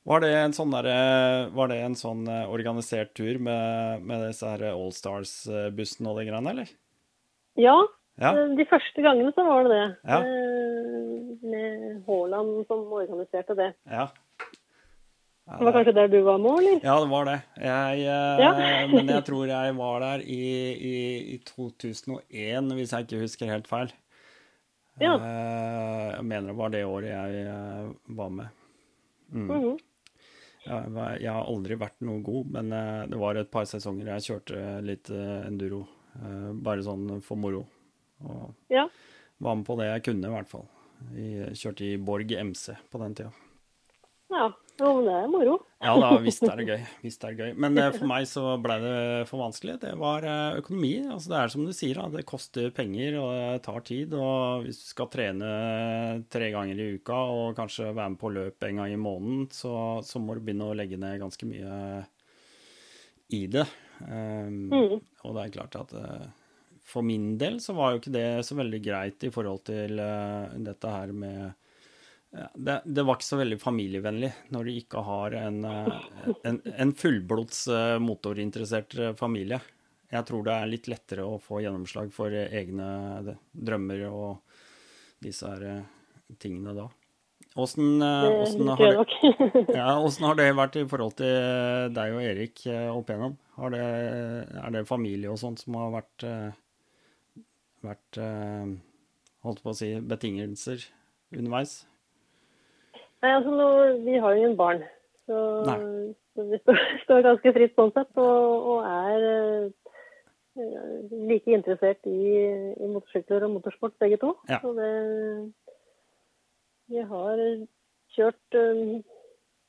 Var det en sånn, der, var det en sånn eh, organisert tur med, med disse her Allstars-bussen og de greiene, eller? Ja, Ja. eh, de første gangene så var det det. Ja. Eh, Med Haaland som organiserte det. Ja. Det var kanskje der du var med, eller? Ja, det var det. Jeg, eh, Ja. *laughs* men jeg tror jeg var der i, i, i 2001, hvis jeg ikke husker helt feil. Ja. Eh, Jeg mener det var det året jeg eh, var med. Mhm. Mm var- jeg har aldri vært noe god, men eh, det var et par sesonger jeg kjørte litt eh, enduro. eh, Bare sånn for moro. Og Ja. var med på det jeg kunne, i hvert fall. Jeg kjørte i Borg MC på den tida. ja. Jo, men det er moro. Ja da, visst er *laughs* det gøy. Visst er det gøy. Men eh, for meg så ble det for vanskelig. Det var eh, økonomi. Altså det er som du sier, da. Det koster penger og det tar tid. Og hvis du skal trene tre ganger i uka og kanskje være med på løp en gang i måneden, så, så må du begynne å legge ned ganske mye i det. Um, Mm. Og det er klart at eh, for min del så var jo ikke det så veldig greit i forhold til dette her med ja, det, det var ikke så veldig familievennlig når du ikke har en, eh, en, en fullblods eh, motorinteressert eh, familie. Jeg tror det er litt lettere å få gjennomslag for egne drømmer og disse her tingene da. Åssen har, *laughs* ja, har det vært i forhold til deg og Erik opp igjennom? Har det, er det familie og sånt som har vært, vært holdt på å si, betingelser underveis? Nei, altså nå, Vi har jo ingen barn, så, så vi står, *laughs* står ganske fritt sånn sett. Og, og er uh, like interessert i, i motorsykler og motorsport begge to. Ja. Så det, vi har kjørt eh,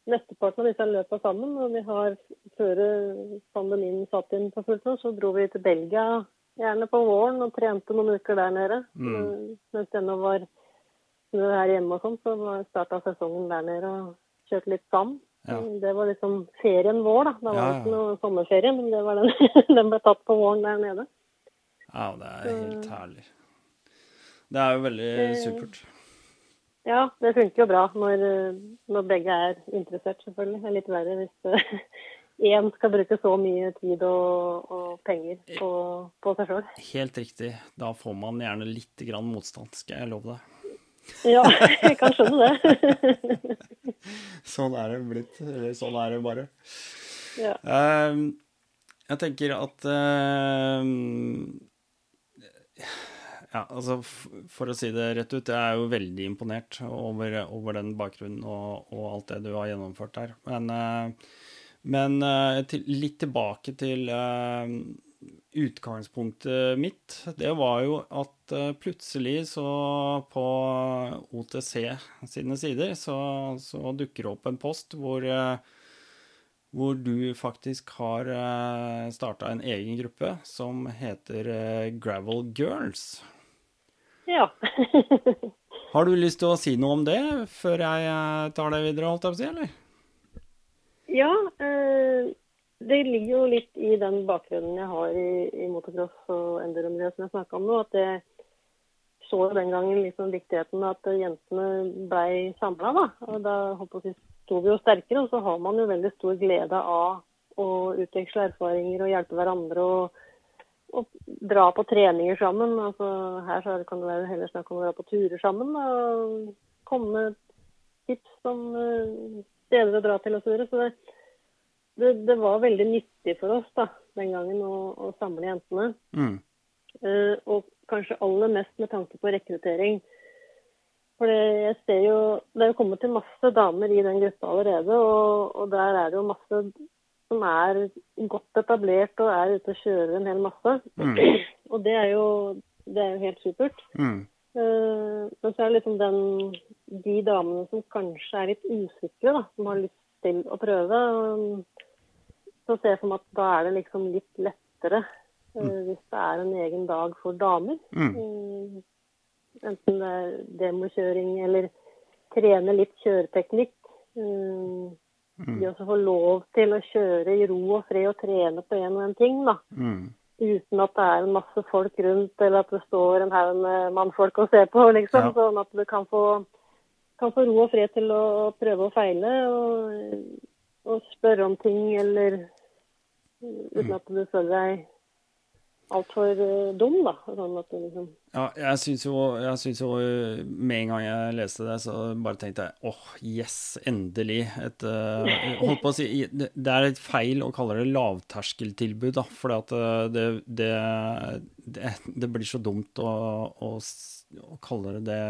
mesteparten av disse løpene sammen. Og vi har før pandemien satt inn på fullt nå, så dro vi til Belgia gjerne på våren og trente noen uker der nede. Mm. Eh, Mens det ennå var snø her hjemme og sånn, så starta sesongen der nede og kjørte litt sand. Ja. Det var liksom ferien vår, da. Det var Ja, ja. ikke noe sommerferie, men det var den, *laughs* den ble tatt på våren der nede. Ja, det er helt herlig. Det er jo veldig supert. Ja, det funker jo bra når, eh, når begge er interessert, selvfølgelig. Det er litt verre hvis *laughs* én skal bruke så mye tid og, og penger på, på seg sjøl. Helt riktig. Da får man gjerne litt grann motstand, skal jeg love deg. Ja, *laughs* jeg kan skjønne det. *laughs* Sånn er det blitt. Eller sånn er det bare. Ja. Ehm, jeg tenker at ehm, Ja, altså for å si det rett ut, jeg er jo veldig imponert over, over den bakgrunnen og, og alt det du har gjennomført der. Men, eh, men eh, litt tilbake til eh, utgangspunktet mitt. Det var jo at eh, plutselig så på OTC sine sider så, så dukker det opp en post hvor eh, hvor du faktisk har uh, starta en egen gruppe som heter eh, Gravel Girls. ja. *laughs* Har du lyst til å si noe om det før jeg eh, tar det videre, holdt jeg på å si, eller? Ja, eh, det ligger jo litt i den bakgrunnen jeg har i, i motocross og enduro-miljøet som jeg snakka om nå. At jeg så den gangen liksom viktigheten av at jentene blei samla. Da. Og da jeg, sto vi jo sterkere, og så har man jo veldig stor glede av å utveksle erfaringer og hjelpe hverandre. og og dra på treninger sammen. Altså, her så kan det være heller snakk om å dra på turer sammen. Da, og komme tips om eh, steder å dra til osv. Så, videre. så det, det, det var veldig nyttig for oss da, den gangen å, å samle jentene. Mm. Uh, og kanskje aller mest med tanke på rekruttering. For det, jeg ser jo, det er jo kommet til masse damer i den gruppa allerede, og, og der er det jo masse som er godt etablert og er ute og kjører en hel masse. Mm. *clears throat* Og det er jo, det er jo helt supert. Mm. Uh, Men så er det liksom den, de damene som kanskje er litt usikre, da, som har lyst til å prøve. og Så ser jeg for meg at da er det liksom litt lettere eh, hvis det er en egen dag for damer. Mm. Eh, Enten det er demokjøring eller trene litt kjøreteknikk. Eh, Mm. De også får lov til å kjøre i ro og fred og trene på en og en ting, da. Mm. Uten at det er en masse folk rundt, eller at det står en haug med mannfolk å se på, liksom. Ja. Sånn at du kan få, kan få ro og fred til å prøve å feile og, og spørre om ting, eller uten at du føler deg altfor uh, dum, da. Sånn du liksom Ja, jeg syns jo, jo eh, Med en gang jeg leste det, så bare tenkte jeg åh, yes, endelig. Et eh, *laughs* Holdt på å si Det det er et feil å kalle det lavterskeltilbud, da. For det, det, det, det blir så dumt å, å, å kalle det det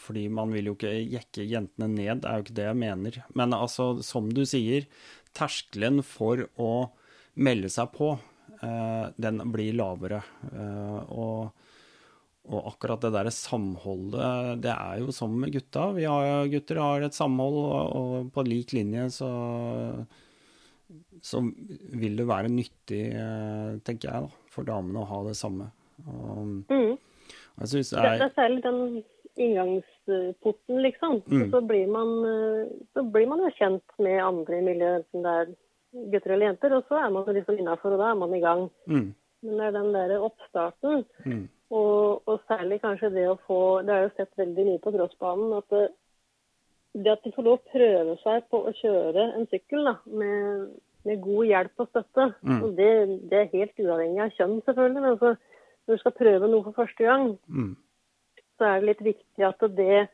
fordi man vil jo ikke jekke jentene ned, det er jo ikke det jeg mener. Men altså, som du sier, terskelen for å melde seg på, eh, den blir lavere. Eh, og og akkurat det der samholdet, det er jo som med gutta. Vi har, gutter har et samhold, og, på lik linje så, så vil det være nyttig, eh, tenker jeg, da, for damene å ha det samme. Og, mm. jeg synes det er, det er særlig den inngangsporten, liksom. Mm. Så, blir man, så blir man jo kjent med andre i miljøet, enten det er gutter eller jenter. Og så er man liksom innafor, og da er man i gang. mm, Men det er den der oppstarten, mm, og, og særlig kanskje det å få Det er jo sett veldig mye på crossbanen. at det, det at de får lov å prøve seg på å kjøre en sykkel da, med, med god hjelp og støtte, Mm. og det, det er helt uavhengig av kjønn, selvfølgelig. Men altså, når du skal prøve noe for første gang, mm, så er det litt viktig at det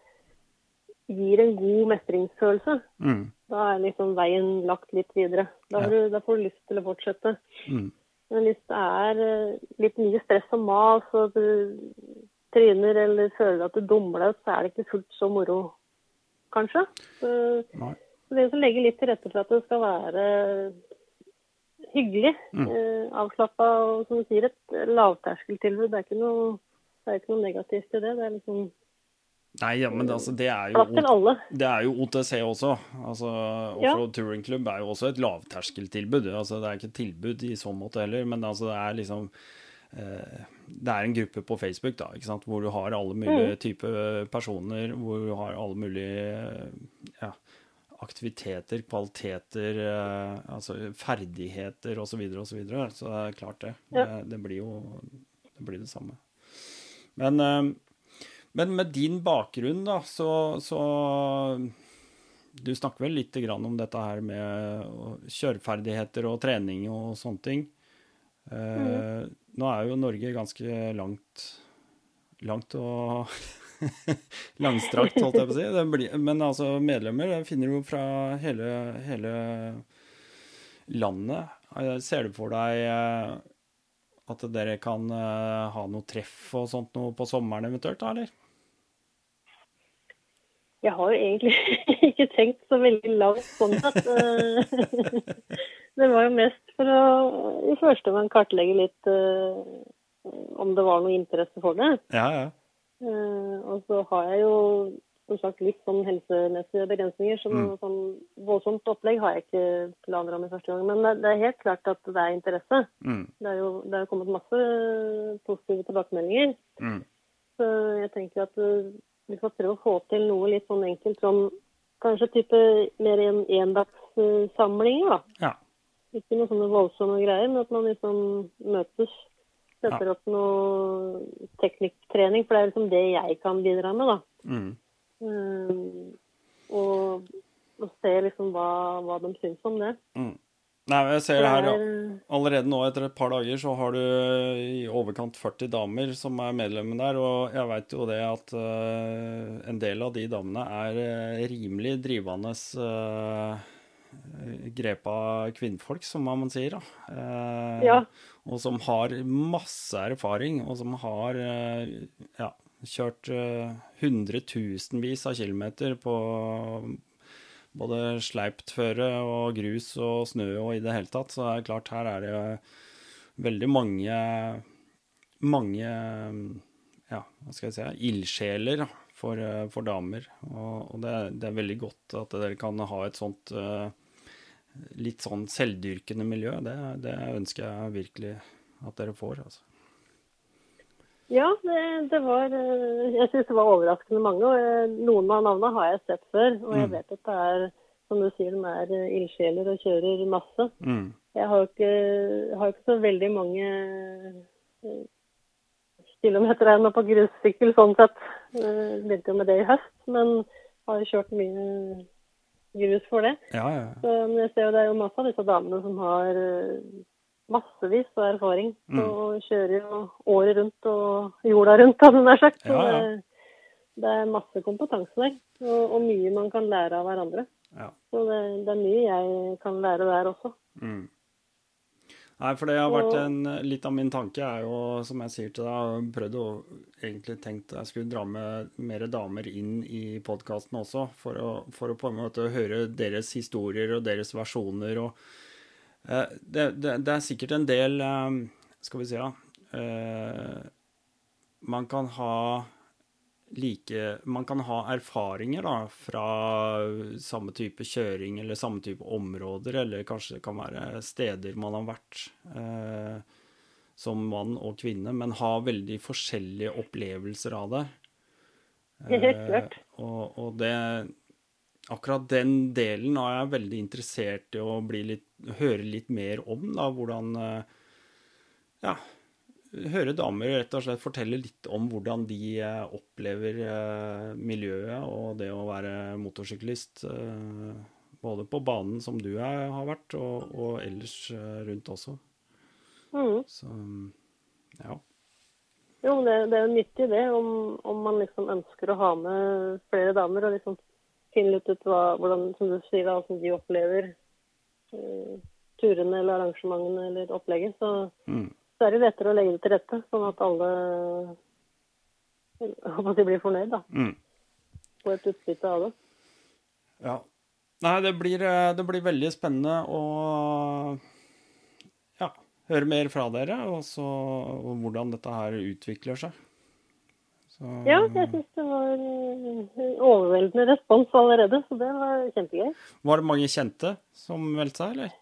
gir en god mestringsfølelse. mm, Da er liksom veien lagt litt videre. Da, har du, da får du lyst til å fortsette. mm. Men hvis det er eh, litt mye stress og mas, og du tryner eller føler at du dummer deg ut, så er det ikke fullt så moro, kanskje. Så, Nei. så det å legge litt til rette for at det skal være hyggelig, Mm. eh, avslappa og som du sier, et lavterskeltilbud. Det er ikke noe, det er ikke noe negativt i det. Det er liksom Nei, ja, men altså, det er jo. Det er jo OTC også. Altså, Ja. Offroad Touring Club er jo også et lavterskeltilbud. Altså, det er ikke et tilbud i så måte heller, men altså, det er liksom eh, Det er en gruppe på Facebook da, hvor du har alle mulige typer personer, hvor du har alle mulige eh, ja, aktiviteter, kvaliteter, eh, altså ferdigheter osv. osv. Så, videre. så det er klart det. Ja. det. Det blir jo det, blir det samme. Men eh, men med din bakgrunn, da, så, så Du snakker vel litt grann om dette her med kjøreferdigheter og trening og sånne ting. Eh, Nå er jo Norge ganske langt Langt og *laughs* langstrakt, holdt jeg på å si. Det blir, men altså, medlemmer det finner du fra hele, hele landet. Eh, Ser du for deg eh, at dere kan ha noe treff og sånt noe på sommeren eventuelt, da, eller? Jeg har jo egentlig *laughs* ikke tenkt så veldig langt sånn sett. Eh, *laughs* Det var jo mest for å i første omgang kartlegge litt uh, om det var noe interesse for det. Ja, ja. Uh, og så har jeg jo som sagt litt sånn helsemessige begrensninger, så mm. sånn voldsomt opplegg har jeg ikke planer om i første gang. Men det, det er helt klart at det er interesse. Mm, Det er jo det er kommet masse positive tilbakemeldinger. mm, Så jeg tenker at vi får prøve å få til noe litt sånn enkelt som kanskje type mer en endagssamlinger, da. ja. Ikke noe sånne voldsomme greier, men at man liksom møtes. Setter opp noe teknikktrening, for det er liksom det jeg kan bidra med, da. Mm, Um, og, og se liksom hva, hva de syns om det. mm. Nei, jeg ser Det her ja. er- Allerede nå etter et par dager så har du i overkant 40 damer som er medlemmer der, og jeg veit jo det at uh, en del av de damene er eh, rimelig drivende uh, grepa kvinnfolk, som man sier, da. Uh, Ja. Og som har masse erfaring, og som har eh, ja, kjørt hundretusenvis av kilometer på både sleipt føre og grus og snø og i det hele tatt. Så det er klart, her er det veldig mange mange ja, hva skal jeg si, ildsjeler for, for, damer. Og, og det, det, er veldig godt at dere kan ha et sånt litt sånn selvdyrkende miljø. Det, det ønsker jeg virkelig at dere får. altså. Ja, det, det var Jeg syns det var overraskende mange. og Noen av navnene har jeg sett før. Og jeg mm. vet at det er, som du sier, de er ildsjeler og kjører masse. Mm. Jeg har ikke, har ikke, så veldig mange kilometer nå på grussykkel sånn sett. Jeg begynte jo med det i høst, men har kjørt mye grus for det. Ja, ja. Så, men jeg ser jo det er jo masse av disse damene som har massevis av erfaring. Mm. Og kjører jo året rundt og jorda rundt, hadde jeg nær sagt. Ja, ja. Det, det, er masse kompetanse der, og, og, mye man kan lære av hverandre. Ja. Så det, det, er mye jeg kan lære der også. Mm. Nei, for det har vært en, litt av min tanke er jo, som jeg sier til deg, har prøvd å egentlig tenkt jeg skulle dra med mer damer inn i podkasten også, for å, for å, på en måte høre deres historier og deres versjoner. og det, det, det, er sikkert en del eh, Skal vi si, ja eh, Man kan ha like Man kan ha erfaringer da, fra samme type kjøring eller samme type områder, eller kanskje det kan være steder man har vært eh, som mann og kvinne, men ha veldig forskjellige opplevelser av det. Eh, og, og det akkurat den delen er jeg veldig interessert i å litt, høre litt mer om. Da, hvordan eh, Ja, høre damer rett og slett fortelle litt om hvordan de eh, opplever eh, miljøet og det å være motorsyklist. Både på banen som du er, har vært, og, og ellers rundt også. Mm. Så ja. Jo, det, det, er jo nyttig det, om, om, man liksom ønsker å ha med flere damer. og liksom finne litt ut hva, hvordan, som du sier, hvordan de opplever uh, turene eller arrangementene eller opplegget. Så, mm. så, er det lettere å legge det til rette, sånn at alle håper at de blir fornøyd. da. Mm. Få et utbytte av det. Ja. Nei, det blir, eh, det blir veldig spennende å ja, høre mer fra dere, og, så, hvordan dette her utvikler seg. Så... Ja, jeg syns det var eh, overveldende respons allerede, så det var kjempegøy. Var det mange kjente som meldte seg, eller?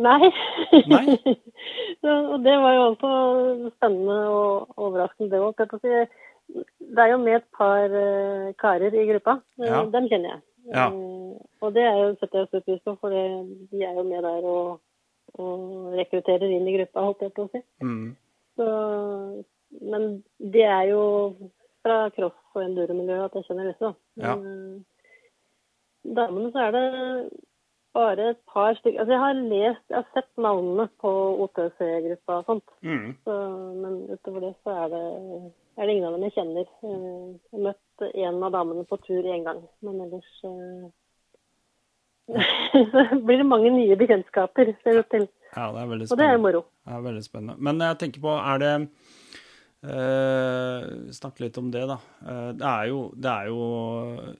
Nei. Nei? *laughs* så, og det var jo også spennende og overraskende, det òg. Det er jo med et par uh, karer i gruppa. Eh, ja. Dem kjenner jeg. Ja. Uh, og det er jo, setter jeg stor pris på, for de er jo med der og, og rekrutterer inn i gruppa, holdt jeg på å si. Mm. Så men det er jo fra cross- og enduro-miljøet at jeg kjenner disse. Ja. Damene så er det bare et par stykker Altså jeg har lest, jeg har sett navnene på OTC-gruppa og sånt. Mm. Så, men utover det så er det, er det, ingen av dem jeg kjenner. Eh, jeg har møtt en av damene på tur én gang, men ellers eh, *laughs* så blir det mange nye bekjentskaper, ser det ut til. Ja, det er veldig spennende. Og det er moro. Det er veldig spennende. Men jeg tenker på, er det Uh, snakke litt om det, da. Eh, det, er jo, det, er jo,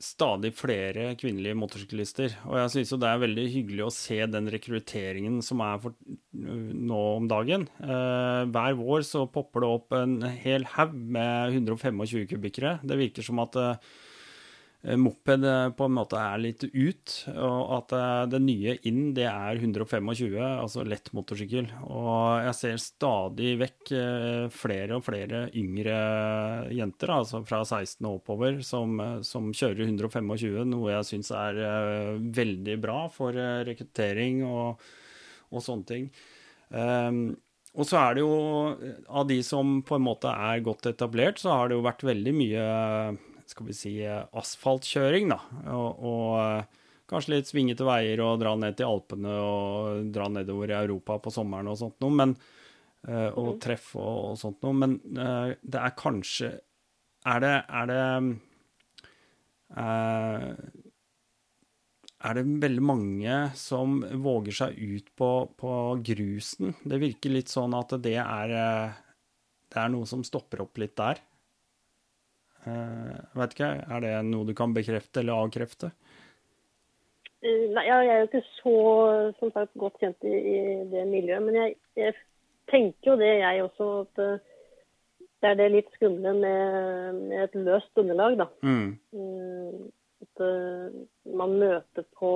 stadig flere kvinnelige motorsyklister. Og jeg syns jo det er veldig hyggelig å se den rekrutteringen som er for, nå om dagen. hver vår så popper det opp en hel haug med 125 kubikkere. Det virker som at Eh, moped eh, på en måte er litt ut, og at eh, det nye inn, det er 125, altså lett motorsykkel. Og jeg ser stadig vekk flere og flere yngre jenter, altså fra 16 og oppover, som, som kjører 125, noe jeg syns er veldig bra for rekruttering og, og sånne ting. Um, og så er det jo, av de som på en måte er godt etablert, så har det jo vært veldig mye skal vi si, asfaltkjøring, da. Og, og eh, kanskje litt svingete veier og dra ned til Alpene og dra nedover i Europa på sommeren og sånt noe. Men, uh, og mm. treff og, og, sånt noe. Men uh, det er kanskje Er det Er det er det veldig mange som våger seg ut på, på, grusen. Det virker litt sånn at det er, det er noe som stopper opp litt der. Uh, vet ikke, Er det noe du kan bekrefte eller avkrefte? Eh, nei, jeg er jo ikke så som sagt, godt kjent i, i det miljøet. Men jeg, jeg, tenker jo det, jeg også, at eh, det er det litt skumle med, med et løst underlag, da. Mm. Mm, At eh, man møter på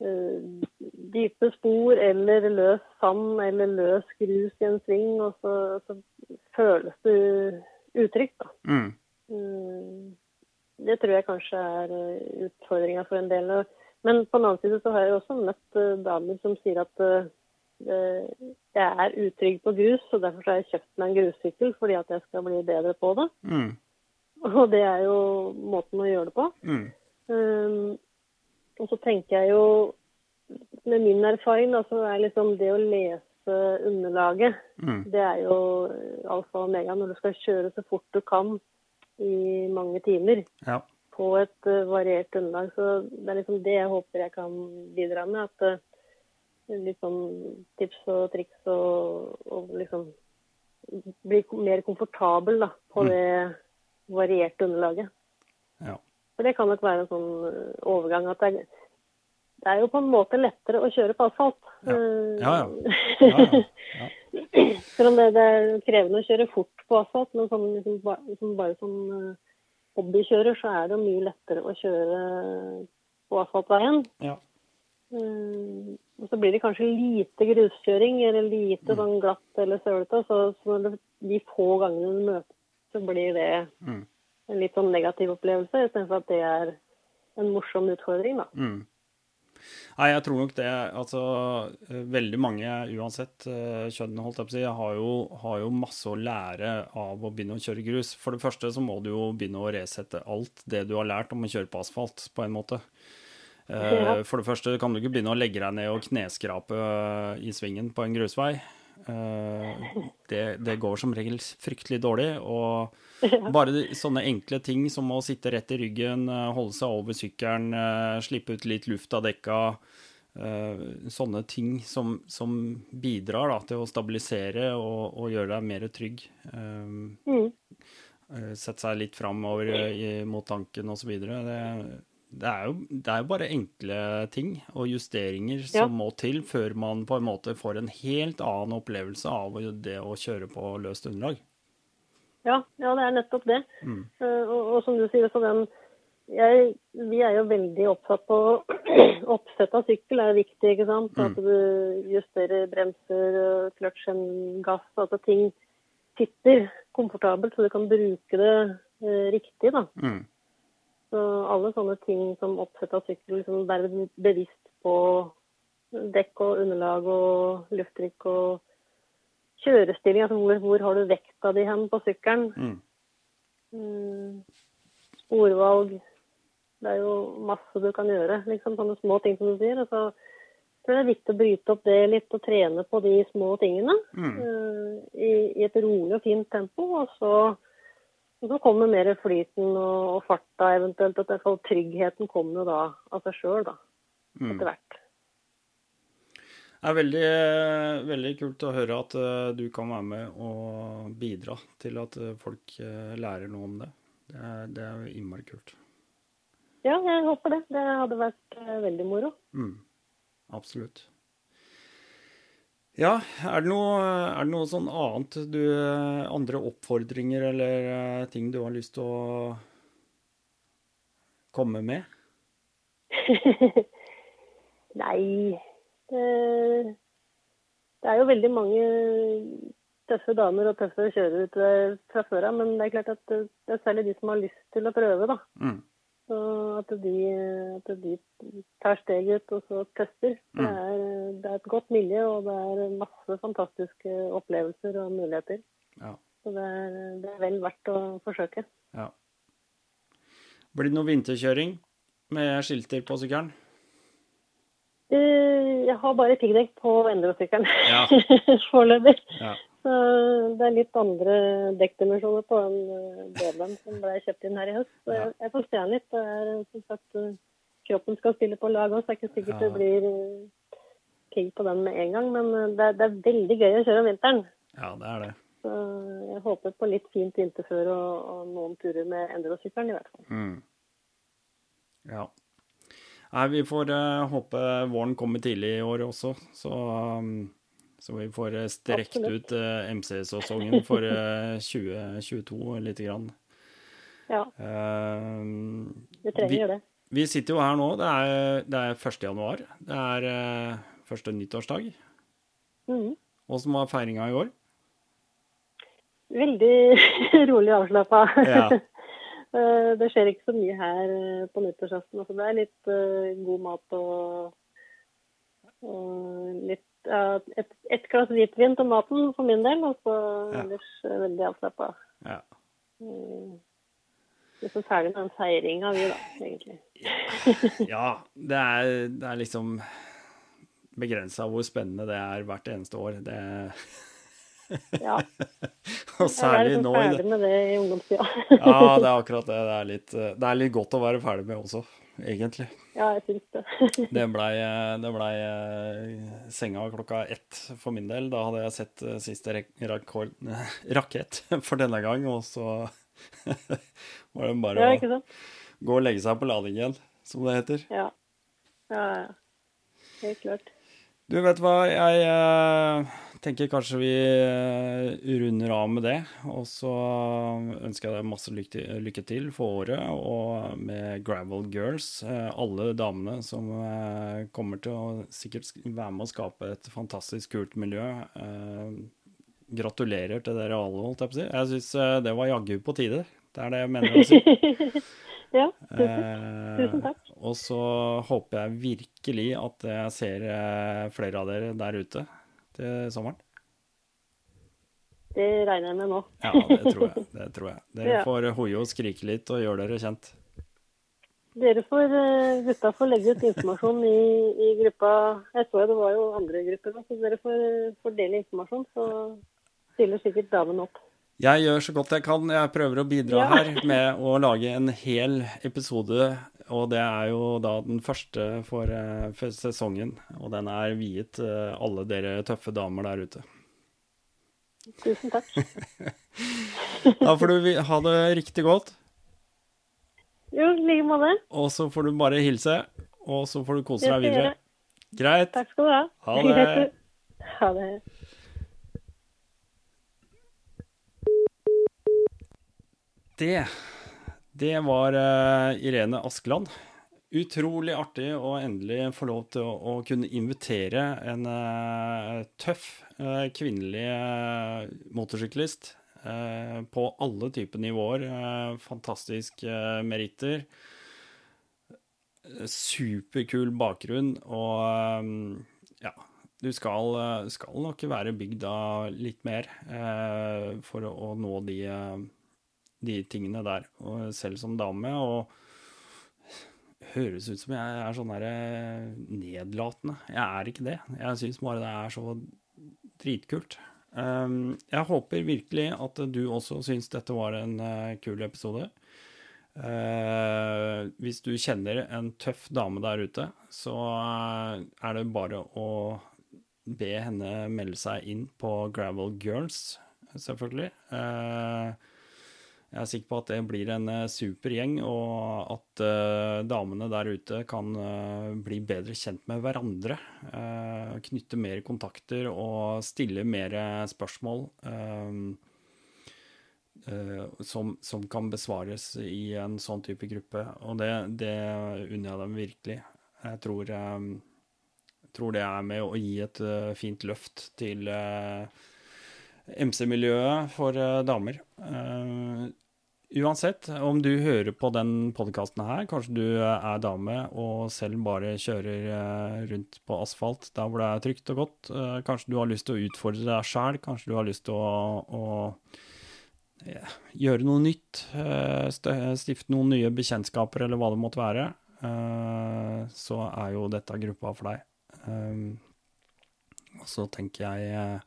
uh, dype spor eller løs sand eller løs grus i en sving, og så, så føles det utrygt. Mm. Mm, Det tror jeg kanskje er eh, utfordringa for en del. Men på den annen side så har jeg også møtt eh, damer som sier at eh, jeg er utrygg på grus, og derfor så har jeg kjøpt meg en grussykkel fordi at jeg skal bli bedre på det. Mm. Og det er jo måten å gjøre det på. Mm. Um, og så tenker jeg jo, med min erfaring, da, så er liksom det å lese underlaget, Mm. det er jo alfa og omega når du skal kjøre så fort du kan i mange timer Ja. på et eh, variert underlag. Så det er liksom det jeg håper jeg kan bidra med. At eh, litt sånn tips og triks og, og liksom bli mer komfortabel da, på Mm. det varierte underlaget. Ja. For det kan nok være en sånn eh, overgang at det er, det er jo på en måte lettere å kjøre på asfalt. Ja. Eh, Ja, *laughs* ja. Ja. Selv om det, det er krevende å kjøre fort på asfalt, men som, liksom, liksom bare som eh, hobbykjører, så er det mye lettere å kjøre på asfaltveien. Ja. Um, og så blir det kanskje lite gruskjøring, eller lite sånn glatt eller sølete. Så, så de få gangene du møter, så blir det Mm. en litt sånn negativ opplevelse, istedenfor at det er en morsom utfordring, da. Mm. Nei, jeg tror nok det. Altså, veldig mange, uansett eh, kjønn, holdt jeg på å si, har jo, har jo masse å lære av å begynne å kjøre grus. For det første så må du jo begynne å resette alt det du har lært om å kjøre på asfalt, på en måte. Eh, Ja. For det første kan du ikke begynne å legge deg ned og kneskrape eh, i svingen på en grusvei. Eh, Det, *laughs* det går som regel fryktelig dårlig. Og *laughs* bare sånne enkle ting som å sitte rett i ryggen, eh, holde seg over sykkelen, eh, slippe ut litt luft av dekka. Sånne ting som, som bidrar da, til å stabilisere og, og gjøre deg mer trygg. Mm. Sette seg litt framover mot tanken osv. Det, det, er jo, det er jo bare enkle ting og justeringer Ja. som må til før man på en måte får en helt annen opplevelse av det å kjøre på løst underlag. Ja, ja, det er nettopp det. Mm. Eh, og, og som du sier, så den jeg, Vi er jo veldig oppsatt på *clears throat* oppsett av sykkel er viktig. ikke sant? Mm. At du justerer bremser, kløtsjen, gass. At ting sitter komfortabelt, så du kan bruke det eh, riktig. da. Mm. Så alle sånne ting som oppsett av sykkel, liksom være bevisst på dekk og underlag og lufttrykk og kjørestilling. Altså hvor, hvor har du vekta di hen på sykkelen? Mm. Mm, Sporvalg. Det er jo masse du kan gjøre. liksom Sånne små ting som du sier. Og så tror jeg det er viktig å bryte opp det litt og trene på de små tingene. Mm. uh, i, I et rolig og fint tempo. Og så, og så kommer mer flyten og, og farta eventuelt. At i hvert fall tryggheten kommer jo da av seg sjøl, da. Mm. Etter hvert. Det er veldig, veldig kult å høre at eh, du kan være med og bidra til at eh, folk eh, lærer noe om det. Det er, det er innmari kult. Ja, jeg håper det. Det hadde vært veldig moro. Mm. Absolutt. Ja, er det noe, er det noe sånn annet du Andre oppfordringer eller eh, ting du har lyst til å komme med? *laughs* Nei det, det er jo veldig mange tøffe damer og tøffe kjørere fra før av, men det er klart at det, det er særlig de som har lyst til å prøve, da. Mm. Så at de, at de tar steget ut og så tester. Det, Mm. er, det er et godt miljø, og det er masse fantastiske opplevelser og muligheter. Ja. Så det er, det er vel verdt å forsøke. ja. Blir det noe vinterkjøring med skilter på sykkelen? Eh, Jeg har bare piggdekk på endrosykkelen Ja. *laughs* foreløpig. Ja. Så det er litt andre dekkdimensjoner på den eh, DB-en som ble kjøpt inn her i høst. Så jeg, jeg får se den litt. Det er som sagt eh, Kroppen skal spille på lag òg, så det er ikke sikkert det blir eh, på den med en gang. Men eh, det er, det er veldig gøy å kjøre om vinteren. ja, det er det. Så jeg håper på litt fint vinterføre og, og noen turer med endrosykkelen i hvert fall. Mm. Ja. Nei, vi får uh, håpe våren kommer tidlig i år også, så, um, så vi får strekt Absolutt. ut uh, MC-sesongen for uh, 2022 lite grann. Ja. vi trenger vi, det. Vi sitter jo her nå. Det er, det er 1. januar. Det er første nyttårsdag. Mm. Åssen var feiringa i år? Veldig *laughs* rolig avslappa. Ja. *laughs* Eh, det skjer ikke så mye her eh, på nyttårsaften. Altså, det er litt uh, god mat og, og litt et, et, glass hvitvin til maten for min del, og så ja. ellers veldig avslappa. Ja. Mm. er så ferdig med den feiringa, vi, da, egentlig. *laughs* ja, det er, det er liksom begrensa hvor spennende det er hvert eneste år. Det *laughs* Ja. *laughs* og særlig nå. Jeg er ferdig med det i ungdomstida. ja, det er akkurat det. Det er, litt, det er, litt, godt å være ferdig med også, egentlig. Ja, jeg syns det. *laughs* det blei ble eh, senga klokka ett for min del. Da hadde jeg sett eh, siste rekord, *laughs* rakett for denne gang, og så *laughs* var det bare det å gå og legge seg på lading igjen, som det heter. Ja. Ja, ja. Helt klart. Du, vet hva, jeg uh, tenker kanskje vi uh, runder av med det. Og så ønsker jeg deg masse lykke, til for året og med Gravel Girls. Uh, alle damene som kommer til å sikkert være med å skape et fantastisk kult miljø. gratulerer til dere alle, holdt jeg på å si. Jeg syns det var jaggu på tide. Det er det jeg mener å si. *laughs* ja, tusen, tusen takk. Og så håper jeg virkelig at jeg ser eh, flere av dere der ute til sommeren. Det regner jeg med nå. ja, det tror jeg. Det tror jeg. *laughs* Dere ja. får hoie og skrike litt og gjøre dere kjent. Dere får, eh, gutta får legge ut informasjon i, i gruppa. Jeg så jo det var jo andre grupper, så dere får, fordele informasjon. Så stiller sikkert damen opp. Jeg gjør så godt jeg kan. Jeg prøver å bidra ja. her med å lage en hel episode og det er jo da den første for, uh, for sesongen. Og den er viet uh, alle dere tøffe damer der ute. Tusen takk. *laughs* da får du ha det riktig godt. Jo, i like måte. Og så får du bare hilse, og så får du kose deg videre. Greit. Takk skal du ha. Ha *laughs* det. Ha det. Det det var uh, Irene Askeland. Utrolig artig å endelig få lov til å, å kunne invitere en uh, tøff uh, kvinnelig motorsyklist på alle typer nivåer. fantastisk meritter. Superkul bakgrunn og ja, du skal, skal, nok være bygd av litt mer for å, å nå de de tingene der, og selv som dame. Og høres ut som jeg er sånn der eh, nedlatende. Jeg er ikke det. Jeg syns bare det er så dritkult. Um, jeg håper virkelig at du også syns dette var en uh, kul episode. Uh, hvis du kjenner en tøff dame der ute, så uh, er det bare å be henne melde seg inn på Gravel Girls, selvfølgelig. Uh, jeg er sikker på at det blir en eh, super gjeng, og at uh, damene der ute kan uh, bli bedre kjent med hverandre. Knytte mer kontakter og stille mer spørsmål som, som, kan besvares i en sånn type gruppe. Og det, det unner jeg dem virkelig. Jeg tror, tror, det er med å gi et fint løft til MC-miljøet for damer. Uh, Uansett, om du hører på den podkasten her, kanskje du er dame og selv bare kjører eh, rundt på asfalt der hvor det er trygt og godt. Eh, kanskje du har lyst til å utfordre deg sjæl, kanskje du har lyst til å, å ja, gjøre noe nytt. Eh, stifte noen nye bekjentskaper eller hva det måtte være. Så er jo dette gruppa for deg. Og så tenker jeg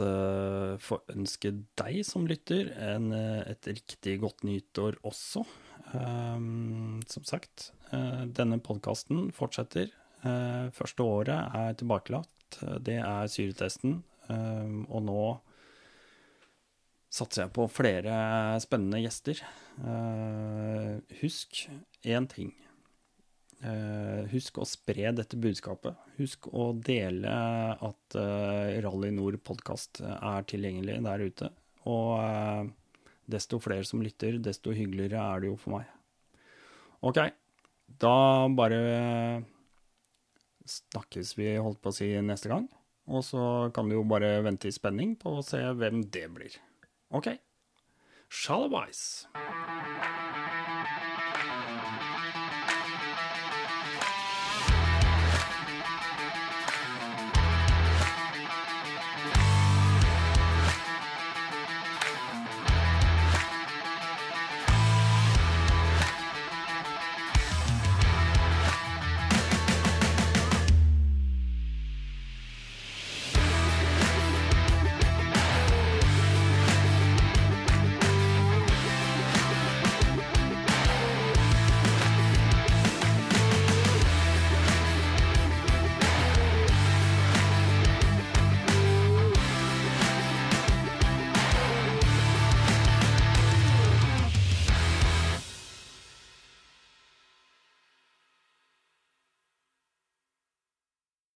at uh, få ønske deg som lytter en, eh, et riktig godt nyttår også. Um, som sagt, uh, denne podkasten fortsetter. Uh, første året er tilbakelagt. Det er syretesten. Um, og nå satser jeg på flere spennende gjester. husk én ting. Eh, husk å spre dette budskapet. Husk å dele at eh, Rally Nord podkast er tilgjengelig der ute. Og eh, desto flere som lytter, desto hyggeligere er det jo for meg. OK, da bare snakkes vi, holdt på å si, neste gang. Og så kan du jo bare vente i spenning på å se hvem det blir. OK. Shalabais.